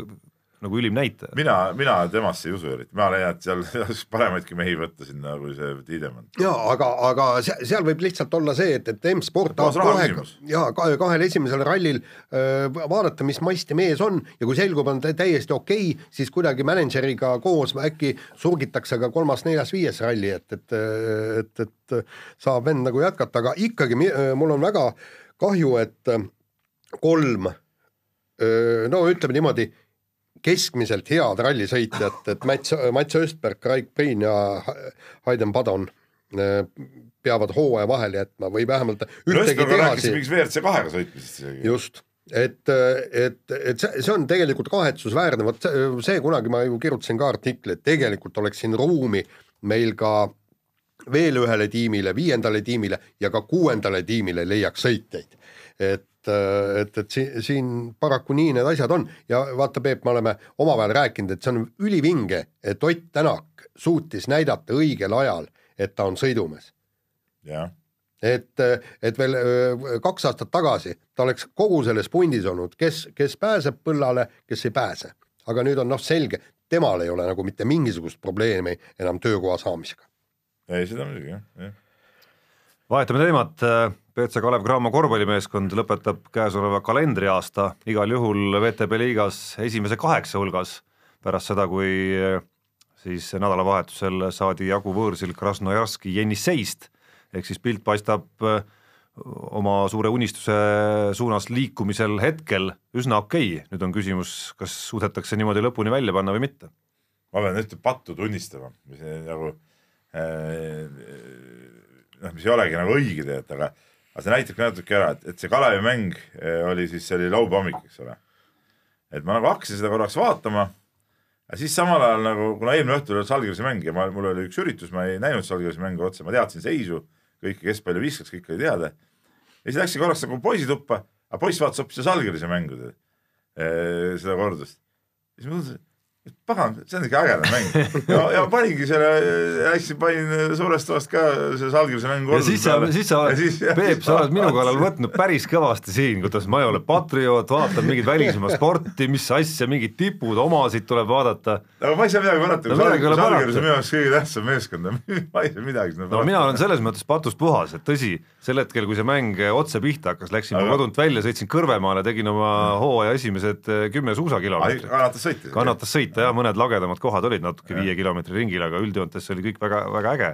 nagu ülim näitaja. mina, mina temasse ei usu eriti, ma leian, et seal saaks paremaidki mehi võtta sinna kui see Tiidemann. ja aga, aga se- seal võib lihtsalt olla see, et, et M-sport tahab kohe ja ka- kahel esimesel rallil öö, vaadata, mis masti mees on ja kui selgub, on täiesti okei okay,, siis kuidagi mänedžeriga koos äkki surgitakse ka kolmas, neljas, viies ralli, et, et, et, et saab vend nagu jätkata, aga ikkagi mul on väga kahju, et kolm no ütleme niimoodi, keskmiselt head rallisõitjat, et Mats, Mats Östberg, Raik Priin ja Ha- Hayden Padon äh, peavad hooaja vahele jätma või vähemalt ühtegi tehasi, mingist WRC kahega sõitmisest isegi. just, et, et, et see, see on tegelikult kahetsusväärne, vot see kunagi ma ju kirjutasin ka artikli, et tegelikult oleks siin ruumi meil ka veel ühele tiimile, viiendale tiimile ja ka kuuendale tiimile leiaks sõitjaid. et, et, et siin, siin paraku nii need asjad on ja vaata, Peep, me oleme omavahel rääkinud, et see on ülivinge, et Ott Tänak suutis näidata õigel ajal, et ta on sõidumees jah, et, et veel öö, kaks aastat tagasi ta oleks kogu selles pundis olnud, kes, kes pääseb põllale, kes ei pääse. aga nüüd on noh, selge, temal ei ole nagu mitte mingisugust probleemi enam töökoha saamisega. ei seda muidugi jah, jah. Vahetame teemat, BC Kalev Cramo korvpallimeeskond lõpetab käesoleva kalendriaasta igal juhul VTB liigas esimese kaheksa hulgas pärast seda, kui siis nädalavahetusel saadi jagu võõrsil Krasnojarski Jenisseist ehk siis pilt paistab oma suure unistuse suunas liikumisel hetkel üsna okei okay., nüüd on küsimus, kas suudetakse niimoodi lõpuni välja panna või mitte. ma pean ühte pattu tunnistama, mis nagu äh, noh, mis ei olegi nagu õige tegelikult, aga aga see näitabki natuke ära, et, et see Kalevi mäng eh, oli siis, see oli laupäeva hommik, eks ole. et ma nagu hakkasin seda korraks vaatama ja siis samal ajal nagu, kuna eelmine õhtul oli Salgrise mäng ja ma, mul oli üks üritus, ma ei näinud Salgrise mängu otse, ma teadsin seisu, kõike, kes palju viskaks, kõik oli teada. ja siis läksin korraks nagu poisituppa, aga poiss vaatas hoopis seda Salgrise mängu, seda kordust. siis ma et pagan, see on ikka ägedam mäng ja, ja paningi selle, läksin, panin suurest toast ka selle Salgrise mängu ja siis sa, siis sa Peep, sa oled minu kallal võtnud päris kõvasti siin, kuidas ma ei ole patrioot, vaatan mingit välismaa sporti, mis asja, mingid tipud, omasid tuleb vaadata. aga ma ei saa midagi parata, No Salgris on minu jaoks kõige tähtsam meeskond, ma ei saa midagi no mina olen selles mõttes patust puhas, et tõsi, sel hetkel, kui see mäng otse pihta hakkas, läksin Aga- kodunt välja, sõitsin Kõrvemaale, tegin oma hooaja esimesed kümme suusakilomeetrit. kannatas sõita. kannatas sõita ja mõned lagedamad kohad olid natuke viie kilomeetri ringil, aga üldjoontes oli kõik väga, väga äge.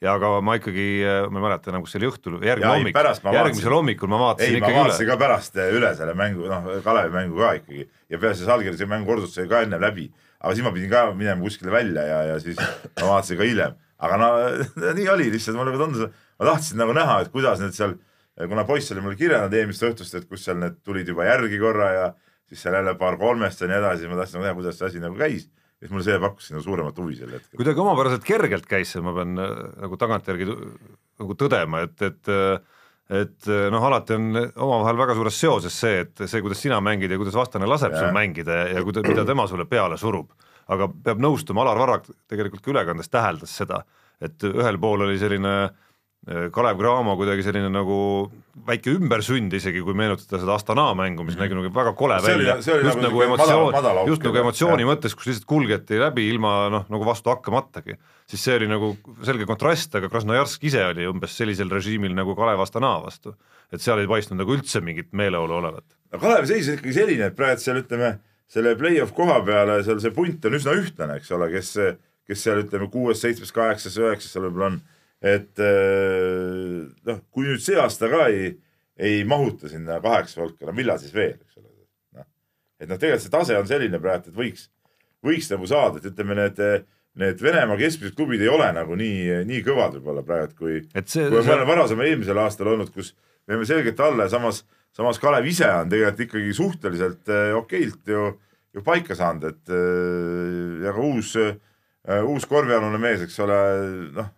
ja aga ma ikkagi, ma ei mäleta enam, kas see oli õhtul, järgmine hommik, ma järgmisel hommikul ma vaatasin ei, ma ikkagi vaatasin üle. ka pärast eh, üle selle mängu, noh, Kalevi mängu ka ikkagi. Ja peale see Salgirise mängu kordus sai ka ennem läbi, aga siis ma pidin ka minema kuskile välja ja, ja siis ma vaatasin ka hiljem, aga no nii oli lihtsalt, mulle tundus, ma tahtsin nagu näha, et kuidas need seal, kuna poiss oli mulle kirjanud eelmist õhtust, et kus seal need tulid juba järgi korra ja siis seal jälle paar kolmest ja nii edasi, ma tahtsin nagu näha, kuidas see asi nagu käis. ja siis mulle see pakkus nagu suuremat huvi sel hetkel. kuidagi omapäraselt kergelt käis see, ma pean äh, nagu tagantjärgi nagu tõdema, et, et äh, et äh, noh, alati on omavahel väga suures seoses see, et see, kuidas sina mängid ja kuidas vastane laseb sul Jah. mängida ja, ja kuida- mida tema sulle peale surub. aga peab nõustuma, Alar Varrak tegelikult ka ülekandes täheldas seda, et ühel pool oli selline äh, Kalev Cramo kuidagi selline nagu väike ümbersünd isegi, kui meenutada seda Astana mängu, mis nägi nagu väga kole See välja, just nagu nagu emotsioon just nagu jah. emotsiooni mõttes, kus lihtsalt kulgeti läbi ilma noh, nagu vastu hakkamatagi, siis see oli nagu selge kontrast, aga Krasnojarsk ise oli umbes sellisel režiimil nagu Kalev Astana vastu. et seal ei paistnud nagu üldse mingit meeleolu olevat. no Kalevi seis on ikkagi selline, et praegu seal ütleme, selle play-off koha peale seal see punt on üsna ühtlane, eks ole, kes, kes seal ütleme kuues, seitsmes, kaheksas, üheksas seal võib-olla on. Et äh, noh, kui nüüd see aasta ka ei, ei mahuta sinna kaheksa hulka, no millal siis veel, eks ole. noh, et noh, tegelikult see tase on selline praegu, et võiks, võiks nagu saada, et ütleme, need, need Venemaa keskmised klubid ei ole nagu nii, nii kõvad võib-olla praegu, kui see, kui me oleme varasema eelmisel aastal olnud, kus me oleme selgelt alla ja samas, samas Kalev ise on tegelikult ikkagi suhteliselt äh, okeilt ju, ju paika saanud, et äh, ja ka uus uus korvialune mees, eks ole, noh,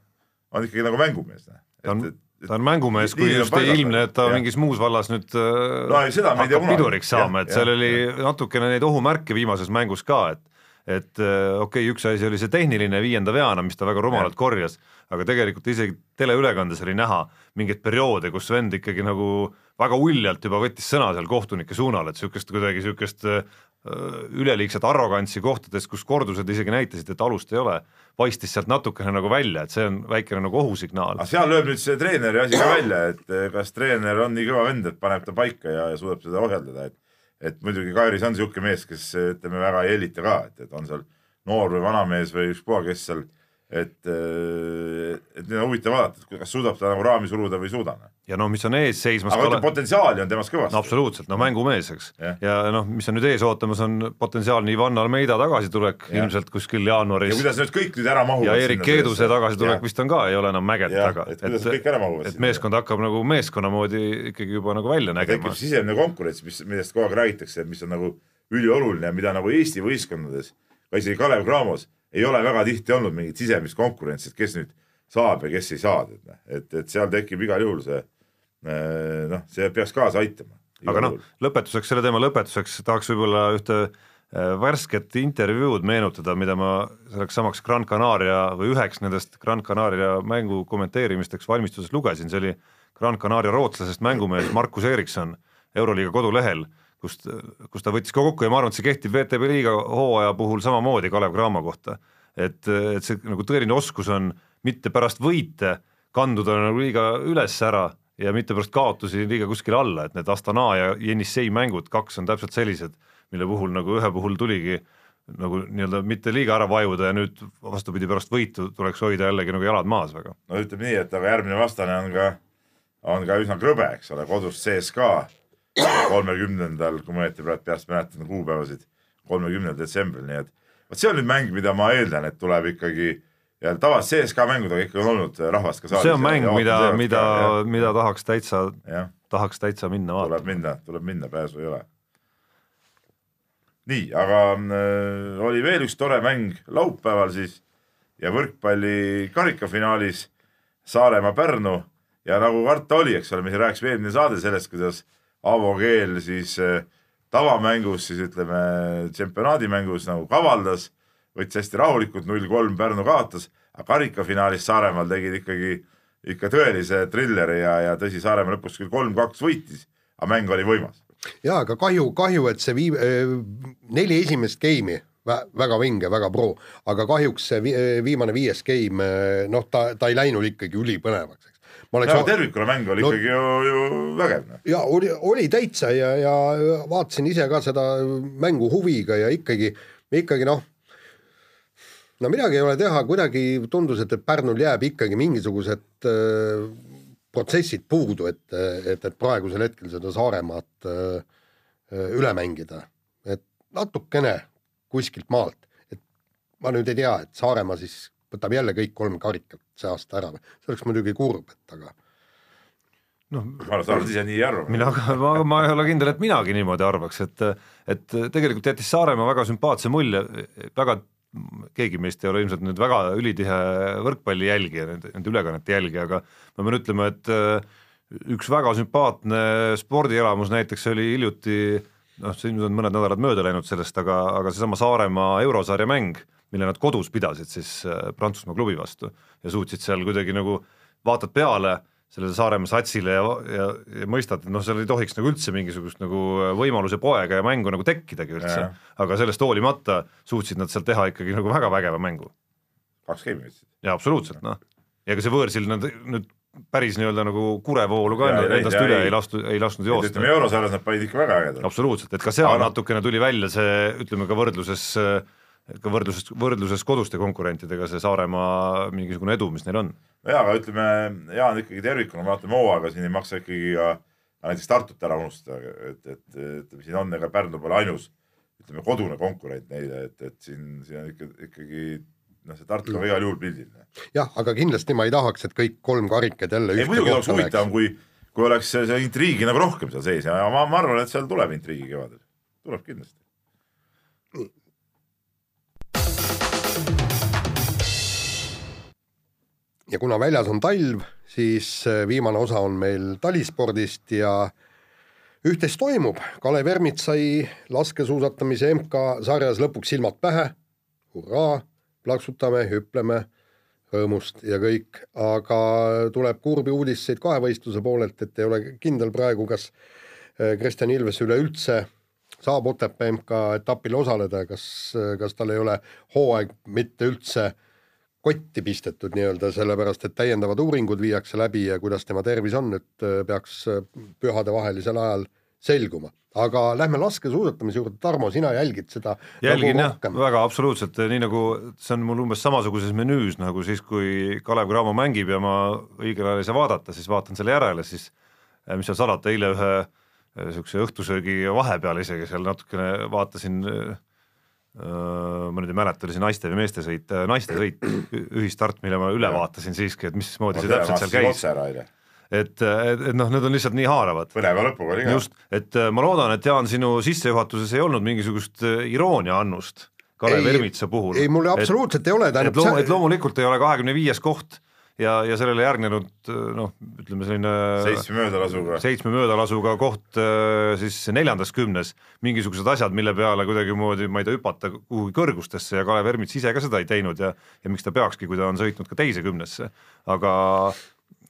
on ikkagi nagu mängumees. ta on, ta on mängumees, kui just ei ilmne, et ta jah. mingis muus vallas nüüd äh, No ei, seda hakkab piduriks saama, et seal jah, oli natukene neid ohumärke viimases mängus ka, et et äh, okei okay,, üks asi oli see tehniline viienda veana, mis ta väga rumalalt korjas, aga tegelikult isegi teleülekandes oli näha mingeid perioode, kus vend ikkagi nagu väga uljalt juba võttis sõna seal kohtunike suunal, et niisugust kuidagi niisugust äh, üleliigset arrogantsi kohtades, kus kordused isegi näitasid, et alust ei ole, paistis sealt natukene nagu välja, et see on väikene nagu ohusignaal aga. seal lööb nüüd see treeneri asi ka välja, et eh, kas treener on nii kõva vend, et paneb ta paika ja, ja suudab seda ohjeldada, et et muidugi Kairis on niisugune mees, kes ütleme väga ei hellita ka, et, et on seal noor või vanamees või ükspuha, kes seal, et, et nüüd on huvitav vaadata, et kas suudab ta nagu raami suruda või ei suuda. ja noh, mis on ees seismas aga ütleme, potentsiaali on temas kõvasti no absoluutselt, no mängumees, eks Jah. ja noh, mis on nüüd ees ootamas, on potentsiaalne Ivan Almeida tagasitulek Jah. ilmselt kuskil ja jaanuaris kuidas need kõik nüüd ära mahuvad. ja Erik Keeduse tagasitulek vist on ka, ei ole enam mägede Jah, taga, et kuidas nad kõik ära mahuvad et meeskond hakkab nagu meeskonna moodi ikkagi juba nagu välja nägema tekib. sisemine konkurents, mis, millest kogu aeg räägitakse, mis on nagu ülioluline ja mida nagu Eesti võistkondades, ka isegi Kalev Cramos ei ole väga tihti olnud mingit sisemist konkurentsi, et kes nüüd saab ja kes ei saa, et noh, et, et seal tekib igal juhul see eh, noh, see peaks kaasa aitama. aga noh, lõpetuseks, selle teema lõpetuseks tahaks võib-olla ühte äh, värsket intervjuud meenutada, mida ma selleks samaks Gran Canaria või üheks nendest Gran Canaria mängu kommenteerimisteks valmistuses lugesin, see oli Gran Canaria rootslasest mängumees Markus Erikson Euroliiga kodulehel, kust, kus ta võttis ka kokku ja ma arvan, et see kehtib VTB liiga hooaja puhul samamoodi Kalev Cramo kohta. et, et see nagu tõeline oskus on mitte pärast võite kanduda nagu liiga üles ära ja mitte pärast kaotusi liiga kuskile alla, et need Astana ja Jenissei mängud, kaks on täpselt sellised, mille puhul nagu ühe puhul tuligi nagu nii-öelda mitte liiga ära vajuda ja nüüd vastupidi, pärast võitu tuleks hoida jällegi nagu jalad maas väga. no ütleme nii, et aga järgmine vastane on ka, on ka üsna krõbe, eks ole, kodus CSKA kolmekümnendal, kui ma õieti praegu peast mäletan kuupäevasid, kolmekümnendal detsembril, nii et vot see on nüüd mäng, mida ma eeldan, et tuleb ikkagi ja tavaliselt CSKA mängudega ikka on olnud rahvast ka saalis. see on mäng, mida, mida, mida tahaks täitsa, tahaks täitsa minna vaatama. tuleb minna, tuleb minna, pääsu ei ole. nii, aga äh, oli veel üks tore mäng laupäeval siis ja võrkpalli karikafinaalis Saaremaa-Pärnu ja nagu karta oli, eks ole, me siin rääkisime eelmine saade sellest, kuidas Avo Keel siis äh, tavamängus siis ütleme tsempionaadimängus nagu kavaldas, võttis hästi rahulikult, null kolm Pärnu kaotas, aga karikafinaalis Saaremaal tegid ikkagi ikka tõelise trilleri ja, ja tõsi, Saaremaa lõpuks küll kolm-kaks võitis, aga mäng oli võimas. ja aga kahju, kahju, et see vii-, neli esimest geimi vä- väga vinge, väga pro, aga kahjuks see vi- viimane viies game, noh, ta, ta ei läinud ikkagi ülipõnevaks, aga oleks, tervikuna mäng oli No- ikkagi ju, ju vägev. noh. ja oli, oli täitsa ja, ja vaatasin ise ka seda mängu huviga ja ikkagi, ikkagi noh, no midagi ei ole teha, kuidagi tundus, et, et Pärnul jääb ikkagi mingisugused äh, protsessid puudu, et, et, et praegusel hetkel seda Saaremaad äh, üle mängida, et natukene kuskilt maalt, et ma nüüd ei tea, et Saaremaa siis võtab jälle kõik kolm karikat see aasta ära, see oleks muidugi kurb, et aga noh, ma arvan, sa arvad ise nii ei arva. mina, ma, ma ei ole kindel, et minagi niimoodi arvaks, et et tegelikult jättis Saaremaa väga sümpaatse mulje, väga keegi meist ei ole ilmselt nüüd väga ülitihe võrkpalli jälgija, nende, nende ülekannete jälgija, aga ma pean ütlema, et äh, üks väga sümpaatne spordielamus näiteks oli hiljuti noh, siin on mõned nädalad mööda läinud sellest, aga, aga seesama Saaremaa eurosarja mäng, mille nad kodus pidasid siis äh, Prantsusmaa klubi vastu ja suutsid seal kuidagi nagu vaatad peale sellele Saaremaa satsile ja, ja, ja mõistad, et noh, seal ei tohiks nagu üldse mingisugust nagu võimaluse poega ja mängu nagu tekkidagi üldse aga sellest hoolimata suutsid nad seal teha ikkagi nagu väga vägeva mängu kaks geimi võtsid. ja absoluutselt noh, ja ega see võõrsil nad nüüd päris nii-öelda nagu kurevoolu ka Jaa, ei, endast jaa, üle ei. ei lastu, ei lasknud joosta ütleme. eurosarjas nad panid ikka väga ägedalt. absoluutselt, et ka seal Aga natukene tuli välja see, ütleme ka võrdluses, ka võrdluses, võrdluses koduste konkurentidega see Saaremaa mingisugune edu, mis neil on. jaa, aga ütleme, Jaan ikkagi tervikuna vaatame hooaega, siin ei maksa ikkagi ka näiteks Tartut ära unustada, et, et ütleme, siin on, ega Pärnu pole ainus ütleme, kodune konkurent neile, et, et siin, siin on ikka, ikkagi noh, see Tartu on igal juhul pildil. jah, aga kindlasti ma ei tahaks, et kõik kolm karikat jälle ei muidugi oleks huvitavam, kui, kui oleks see, see intriigi nagu rohkem seal sees ja ma, ma arvan, et seal tuleb intriigi kevadel, tuleb kindlasti. Ja kuna väljas on talv, siis äh, viimane osa on meil talispordist ja üht-teist toimub, Kalev Ermits sai laskesuusatamise MK-sarjas lõpuks silmad pähe, hurraa, plaksutame, hüpleme rõõmust ja kõik, aga tuleb kurbi uudiseid kahevõistluse poolelt, et ei ole kindel praegu, kas äh, Kristjan Ilves üleüldse saab Otepää MK-etapil osaleda, kas, kas tal ei ole hooaeg mitte üldse kotti pistetud nii-öelda, sellepärast et täiendavad uuringud viiakse läbi ja kuidas tema tervis on, nüüd äh, peaks äh, pühadevahelisel ajal selguma. aga lähme laskesuusatamise juurde, Tarmo, sina jälgid seda jälgin nagu jah, väga absoluutselt, nii nagu see on mul umbes samasuguses menüüs nagu siis, kui Kalev Cramo mängib ja ma õigel ajal ei saa vaadata, siis vaatan selle järele, siis eh, mis seal salata, eile ühe niisuguse õhtusöögi vahepeal isegi seal natukene vaatasin äh, ma nüüd ei mäleta, oli see naiste või meeste sõit, naiste sõit, ühistart, mille ma üle vaatasin siiski, et mismoodi see täpselt seal käis, ära eile, et, et, et noh, need on lihtsalt nii haaravad. põneva lõpuga oli ka. just, et äh, ma loodan, et Jaan, sinu sissejuhatuses ei olnud mingisugust äh, iroonia annust Kalev Ermitsa puhul. ei, mul absoluutselt ei ole, et, tähendab loom, et loomulikult ei ole kahekümne viies koht ja, ja sellele järgnenud noh, ütleme selline seitsme möödalasuga. seitsme möödalasuga koht äh, siis neljandas kümnes, mingisugused asjad, mille peale kuidagimoodi, ma ei tea, hüpata kuhugi kõrgustesse ja Kalev Ermits ise ka seda ei teinud ja ja miks ta peakski, kui ta on sõitnud ka teise kümnesse, aga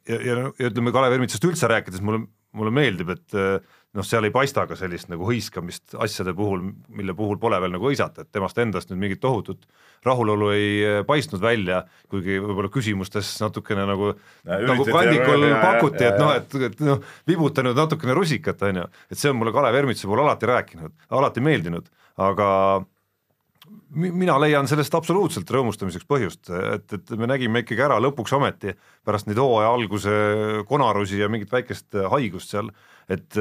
ja, ja, ja ütleme, Kalev Ermitsast üldse rääkides mulle, mulle meeldib, et äh, noh, seal ei paista ka sellist nagu hõiskamist asjade puhul, mille puhul pole veel nagu hõisata, et temast endast nüüd mingit tohutut rahulolu ei äh, paistnud välja, kuigi võib-olla küsimustes natukene nagu Ja nagu üritati kandikul ja- pakuti, et noh, et, et noh, vibuta nüüd natukene rusikat, on ju, et see on mulle Kalev Ermitsa puhul alati rääkinud, alati meeldinud, aga mi- mina leian sellest absoluutselt rõõmustamiseks põhjust, et, et me nägime ikkagi ära lõpuks ometi pärast neid hooaja alguse konarusi ja mingit väikest haigust seal, et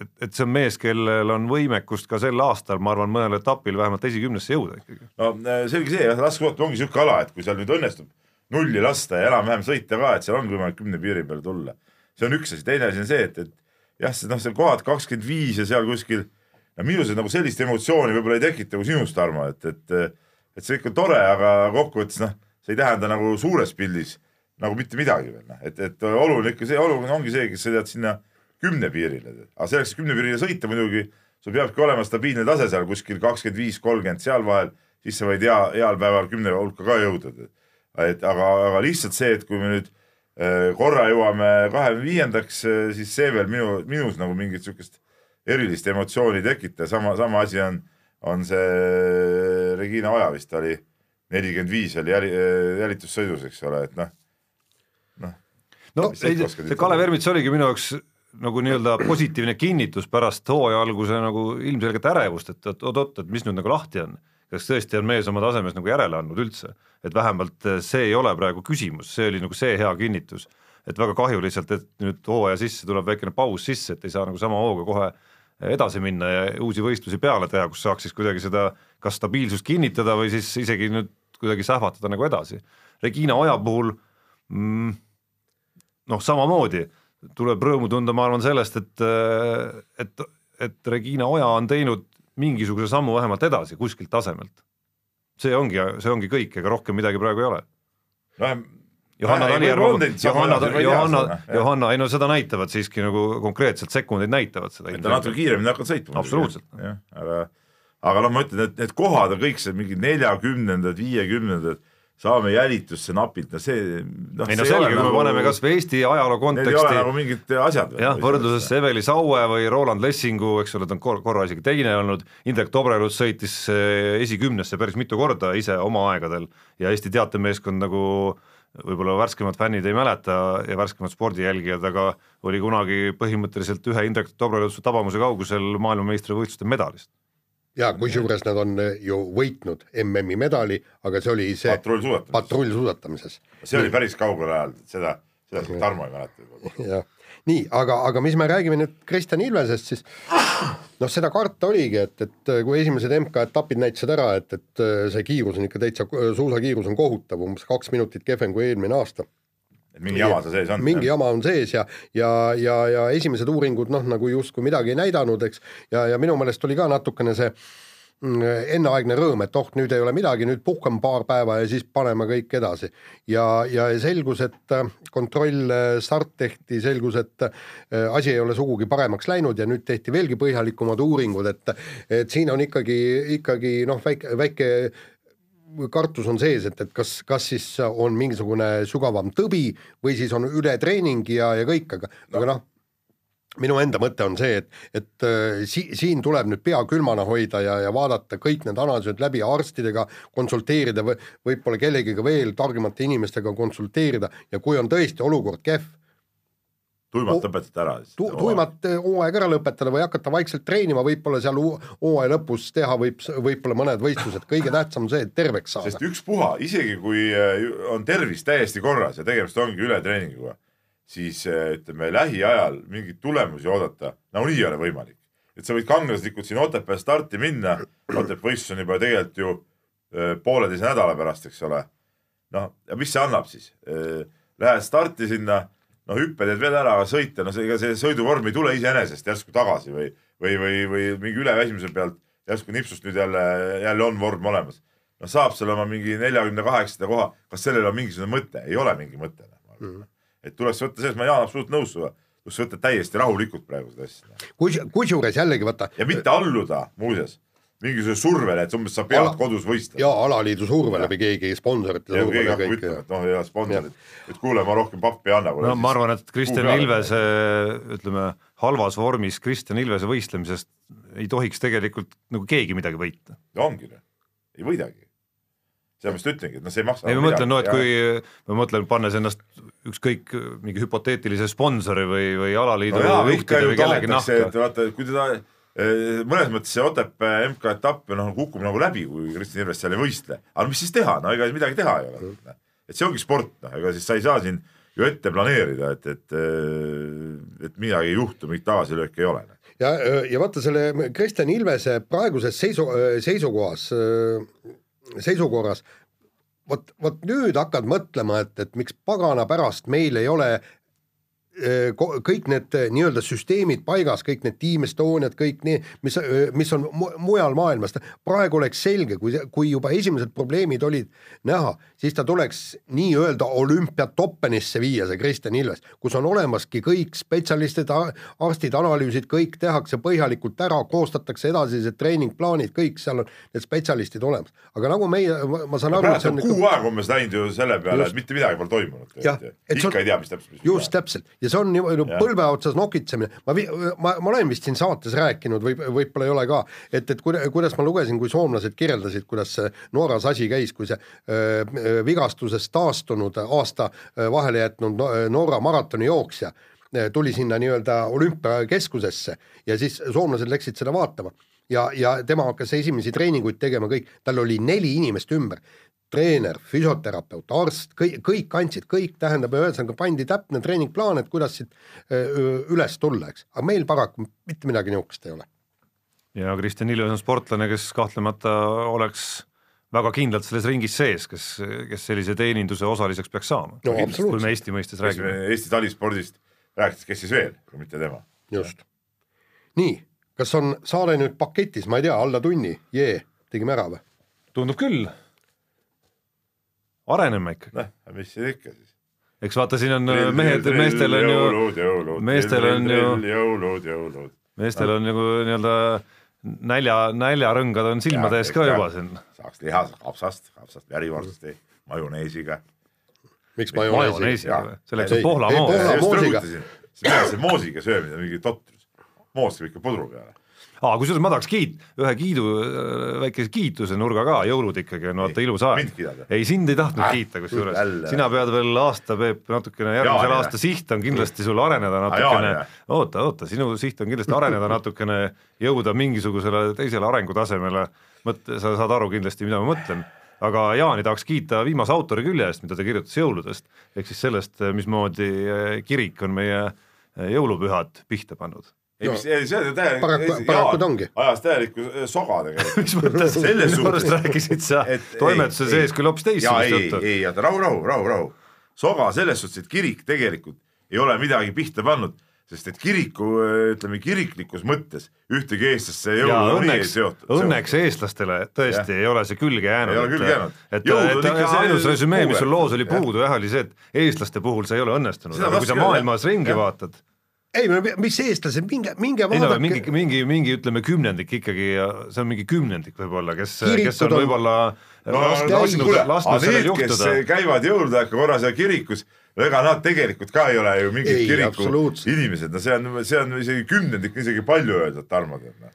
et, et see on mees, kellel on võimekust ka sel aastal, ma arvan, mõnel etapil vähemalt esikümnesse jõuda ikkagi. no selge see, jah, laskesuusatamine ongi niisugune ala, et kui seal nüüd õnnestub nulli lasta ja enam-vähem sõita ka, et seal on võimalik kümne piiri peale tulla. see on üks asi, teine asi on see, et, et jah, see noh, see kohad kakskümmend viis ja seal kuskil, no minus nagu sellist emotsiooni võib-olla ei tekita kui sinust, Tarmo, et, et et see kõik on tore, aga kokkuvõttes noh, see ei tähenda nagu suures pildis nagu mitte midagi veel, noh, et, et oluline ikka see, oluline ongi see, kes sa tead sinna kümne piirile, aga selleks, et kümne piirile sõita muidugi, sul peabki olema stabiilne tase seal kuskil kakskümmend viis, kolmkümmend seal vahel, siis sa võid hea, heal päeval kümne hulka ka jõuda. et aga, aga lihtsalt see, et kui me nüüd äh, korra jõuame kahekümne viiendaks, äh, siis see veel minu, minus nagu mingit sihukest erilist emotsiooni tekita, sama, sama asi on, on see Regina Oja vist oli nelikümmend viis oli jäli, jälitussõidus, eks ole, et noh no ei, see Kalev Ermits oligi minu jaoks nagu nii-öelda positiivne kinnitus pärast hooaja alguse nagu ilmselget ärevust, et oot-oot, et mis nüüd nagu lahti on. kas tõesti on mees oma tasemes nagu järele andnud üldse, et vähemalt see ei ole praegu küsimus, see oli nagu see hea kinnitus. et väga kahju lihtsalt, et nüüd hooaja sisse tuleb väikene paus sisse, et ei saa nagu sama hooga kohe edasi minna ja uusi võistlusi peale teha, kus saaks siis kuidagi seda kas stabiilsust kinnitada või siis isegi nüüd kuidagi sähvatada nagu edasi. Regina Oja puhul mm, noh, samamoodi tuleb rõõmu tunda, ma arvan, sellest, et, et, et Regina Oja on teinud mingisuguse sammu vähemalt edasi kuskilt tasemelt. see ongi, see ongi kõik, ega rohkem midagi praegu ei ole no,. Johanna Talijärv, Johanna, Johanna, Johanna, ei no seda näitavad siiski nagu konkreetselt sekundid näitavad seda. ta natuke kiiremini hakkab sõitma. absoluutselt. aga, aga noh, ma ütlen, et need kohad on kõik see mingi neljakümnendad, viiekümnendad saame jälitusse napilt, no see noh, ei no selge, kui me nagu, paneme kas või Eesti ajaloo konteksti ei ole nagu mingid asjad jah, võrdluses Eveli Saue või Roland Lessingu, eks ole, ta on kor korra isegi teine olnud, Indrek Tobrelus sõitis eh, esikümnesse päris mitu korda ise oma aegadel. Ja Eesti teatemeeskond nagu võib-olla värskemad fännid ei mäleta ja värskemad spordijälgijad, aga oli kunagi põhimõtteliselt ühe Indrek Tobreluse tabamuse kaugusel maailmameistrivõistluste medalist ja kusjuures nad on eh, ju võitnud MM-i medali, aga see oli see patrullsuusatamises, patrullsuusatamises.. see oli päris kaugel ajal, seda, seda isegi Tarmo ei mäleta juba. nii, aga, aga mis me räägime nüüd Kristjan Ilvesest, siis noh, seda karta oligi, et, et kui esimesed MK-etapid näitasid ära, et, et see kiirus on ikka täitsa, suusakiirus on kohutav, umbes kaks minutit kehvem kui eelmine aasta et mingi jama seal sees on. mingi jama on sees ja, ja, ja, ja esimesed uuringud noh, nagu justkui midagi ei näidanud, eks, ja, ja minu meelest oli ka natukene see mm, enneaegne rõõm, et oh, nüüd ei ole midagi, nüüd puhkame paar päeva ja siis paneme kõik edasi. ja, ja selgus, et äh, kontrollstart tehti, selgus, et äh, asi ei ole sugugi paremaks läinud ja nüüd tehti veelgi põhjalikumad uuringud, et et siin on ikkagi, ikkagi noh, väike, väike kartus on sees, et, et kas, kas siis on mingisugune sügavam tõbi või siis on ületreening ja, ja kõik, aga no., aga noh, minu enda mõte on see, et, et äh, si, siin tuleb nüüd pea külmana hoida ja, ja vaadata kõik need analüüsid läbi, arstidega konsulteerida või võib-olla kellegiga veel targemate inimestega konsulteerida ja kui on tõesti olukord kehv, tuimalt lõpetada ära siis tu,. tuimalt eh, hooaeg ära lõpetada või hakata vaikselt treenima, võib-olla seal hooaja lõpus teha võib, võib-olla mõned võistlused, kõige tähtsam on see, et terveks saada. sest ükspuha, isegi kui eh, on tervis täiesti korras ja tegemist ongi ületreeninguga, siis eh, ütleme lähiajal mingeid tulemusi oodata nagunii ei ole võimalik. et sa võid kangelaslikult siin Otepää starti minna, Otepää võistlus on juba tegelikult ju pooleteise nädala pärast, eks ole. noh, ja mis see annab siis? Lähed starti sinna no hüppe teed veel ära, sõita, no see, ega see sõiduvorm ei tule iseenesest järsku tagasi või, või, või, või mingi üleväsimise pealt järsku nipsust nüüd jälle, jälle on vorm olemas. no saab seal oma mingi neljakümne kaheksanda koha, kas sellel on mingisugune mõte, ei ole mingi mõte mm. et tuleks võtta selles, ma Jaan absoluutselt nõus sinuga, tuleks võtta täiesti rahulikult praegu seda asja. kus, kusjuures jällegi vaata. ja mitte alluda muuseas mingisuguse survele, et umbes sa pead Ala, kodus võistlema. jaa, alaliidu survele või keegi sponsorite ja keegi hakkab ütlema, et noh, ja sponsorid, et kuule, ma rohkem pappi ei anna. no ma arvan, et Kristjan Ilvese, ütleme, halvas vormis Kristjan Ilvese võistlemisest ei tohiks tegelikult nagu keegi midagi võita. ongi, ei võidagi sellepärast ütlengi, et noh, see ei maksa. ei ma mõtlen, no et ja... kui ma mõtlen, pannes ennast ükskõik mingi hüpoteetilise sponsori või, või alaliidu no juhtide või kellegi nahka. vaata, kui teda Äh, mõnes mõttes see Otepää MK-etapp noh, kukub nagu läbi, kui Kristjan Ilves seal ei võistle, aga mis siis teha, no ega midagi teha ei ole. Et see ongi sport, noh, ega siis sa ei saa siin ju ette planeerida, et, et, äh, et midagi ei juhtu, mingit tagasilööki ei ole. Ja, ja vaata selle Kristjan Ilvese praeguses seisu, seisukohas, seisukorras, vot, vot nüüd hakkad mõtlema, et, et miks pagana pärast meil ei ole kõik need eh, nii-öelda süsteemid paigas, kõik need Team Estoniad, kõik nii, mis, mis on mu- mujal maailmas, praegu oleks selge, kui, kui juba esimesed probleemid olid näha, siis ta tuleks nii-öelda olümpiatoppenisse viia, see Kristjan Ilves, kus on olemaski kõik spetsialistid, arstid, analüüsid, kõik tehakse põhjalikult ära, koostatakse edasised treeningplaanid, kõik seal on need spetsialistid olemas. aga nagu meie, ma saan aru, et see on on kuu aega umbes läinud ju selle peale, et mitte midagi pole toimunud. See on- ikka ei tea, mis täpselt. just. täpselt ja see on niimoodi Jah. põlve otsas nokitsemine, ma, ma, ma olen vist siin saates rääkinud või võib-olla ei ole ka, et, et kuida- kuidas ma lugesin, kui soomlased kirjeldasid, kuidas see Norras asi käis, kui see öö, vigastusest taastunud aasta öö, vahele jätnud no- Norra maratonijooksja tuli sinna nii-öelda olümpiakeskusesse ja siis soomlased läksid seda vaatama. Ja, ja tema hakkas esimesi treeninguid tegema kõik, tal oli neli inimest ümber treener, füsioterapeut, arst, kõik, kõik andsid, kõik tähendab, ühesõnaga pandi täpne treeningplaan, et kuidas siit üles tulla, eks, aga meil paraku mitte midagi niisugust ei ole. ja Kristjan Ilves on sportlane, kes kahtlemata oleks väga kindlalt selles ringis sees, kes, kes sellise teeninduse osaliseks peaks saama No kui me Eesti mõistes räägime räägime. Eesti talispordist rääkides, kes siis veel, kui mitte tema. just. nii, kas on saade nüüd paketis, ma ei tea, alla tunni, jee, tegime ära või? tundub küll. Areneme ikkagi, noh, mis siin ikka siis. eks vaata, siin on mehed, meestel on ju, meestel on ju- jõulud, jõulud. meestel on nagu nii-öelda nälja, näljarõngad on silmade ees ka juba siin. saaks liha kapsast, kapsast värivorsti, majoneesiga. miks majoneesiga selleks on pohla moos moosiga. rõhutasin, see moosiga söömine mingi totrus. moos käib ikka pudru peale. aa, kusjuures ma tahaks kiit-, ühe kiidu, väikese kiituse nurga ka, jõulud ikkagi on vaata ilus aeg. Jah? ei, sind ei tahtnud Ah, kiita kusjuures. sina pead veel aasta, Peep, natukene järgmisel aasta siht on kindlasti sul areneda Jaani, natukene. jah., oota, oota, sinu siht on kindlasti areneda natukene, jõuda mingisugusele teisele arengutasemele, mõt-, sa saad aru kindlasti, mida ma mõtlen. Aga Jaani tahaks kiita viimase autori külje eest, mida ta kirjutas jõuludest, ehk siis sellest, mismoodi eh, kirik on meie eh, jõulupühad pihta pannud. ei, mis, see on täielik. Paraku- paraku ta ongi. ajas täielikku soga tegelikult. mis mõttes, Selles minu arust suhtes- rääkisid sa Et toimetuse ei, sees ei. küll hoopis teistsugust ei, juttu. ei, oota, rahu, rahu, rahu, rahu. soga selles suhtes, et kirik tegelikult ei ole midagi pihta pannud, sest et kiriku, ütleme kiriklikus mõttes ühtegi eestlasse ja jõuluga nii ei õnneks, seotud. õnneks eestlastele tõesti ei ole see külge jäänud. Ei ole külge jäänud. et, et, et ainus resümee, mis sul loos oli puudu jah, oli see, et eestlaste puhul see ei ole õnnestunud, aga kui sa maailmas ringi vaatad, ei, mis eestlased, minge, minge vaadake mingi, mingi, mingi ütleme kümnendik ikkagi, see on mingi kümnendik võib-olla, kes, kes on on- võib-olla no lasknud, lasknud, sellel juhtuda. käivad jõulude korra seal kirikus, ega nad tegelikult ka ei ole ju mingid kiriku inimesed, no see on, see on isegi kümnendik, isegi palju öelda, Tarmo tead noh.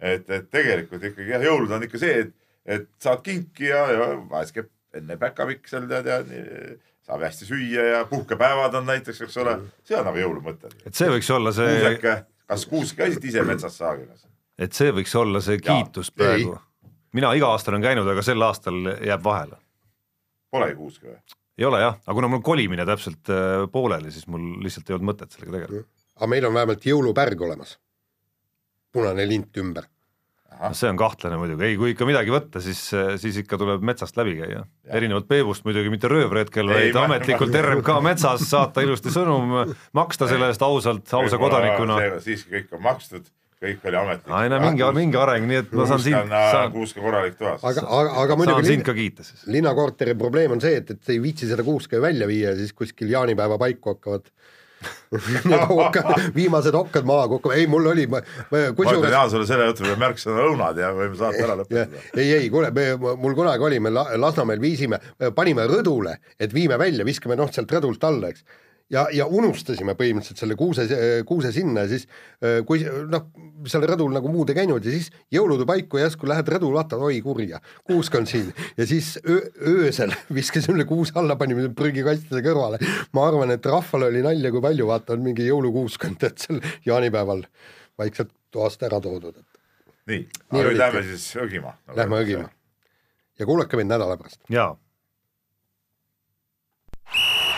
et, et tegelikult ikkagi jah, jõulud on ikka see, et, et saad kinki ja, ja vahest käib enne päkapikk seal tead ja nii, saab hästi süüa ja puhkepäevad on näiteks, eks ole, see on nagu jõulumõte. et see võiks olla see, kuuseke, kas kuusk käisid ise metsas saagimas? et see võiks olla see kiitus ei. praegu. mina iga aasta olen käinud, aga sel aastal jääb vahele. Polegi kuuske või? ei ole jah, aga kuna mul kolimine täpselt äh, pooleli, siis mul lihtsalt ei olnud mõtet sellega tegeleda. aga meil on vähemalt jõulupärg olemas. punane lint ümber. See on kahtlane muidugi, ei kui ikka midagi võtta, siis, siis ikka tuleb metsast läbi käia. erinevalt Peebust muidugi mitte röövretkel, Ei, vaid ma- ametlikult RMK metsas saata ilusti sõnum, maksta selle eest ausalt, ausa kodanikuna. siiski kõik on makstud, kõik oli ametlik. ei no mingi, mingi areng, nii et ma saan sind, saan, kuuske korralik toas. aga, aga, aga saan muidugi sind ka kiita siis. linnakorteri probleem on see, et, et ei viitsi seda kuuske välja viia ja siis kuskil jaanipäeva paiku hakkavad need okkad, viimased okkad maha kukkuma, ei mul oli, ma ütlen kusjuures Jaan sulle selle jutu peale märksõna õunad ja võime saate ära lõpetada. ei, ei kuule, me, mul kunagi oli, me La- Lasnamäel viisime, panime rõdule, et viime välja, viskame noh, sealt rõdult alla, eks. ja, ja unustasime põhimõtteliselt selle kuuse, kuuse sinna ja siis äh, kui noh, seal rõdul nagu muud ei käinud ja siis jõulude paiku järsku lähed rõdule, vaatad, oi kurja, kuusk on siin ja siis öö, öösel viskasime kuuse alla, panime prügikastide kõrvale. ma arvan, et rahval oli nalja, kui palju vaata on mingi jõulukuusk on tead seal jaanipäeval vaikselt toast ära toodud, et nii, aga nüüd lähme siis õgima. lähme õgima. ja kuulake mind nädala pärast. jaa,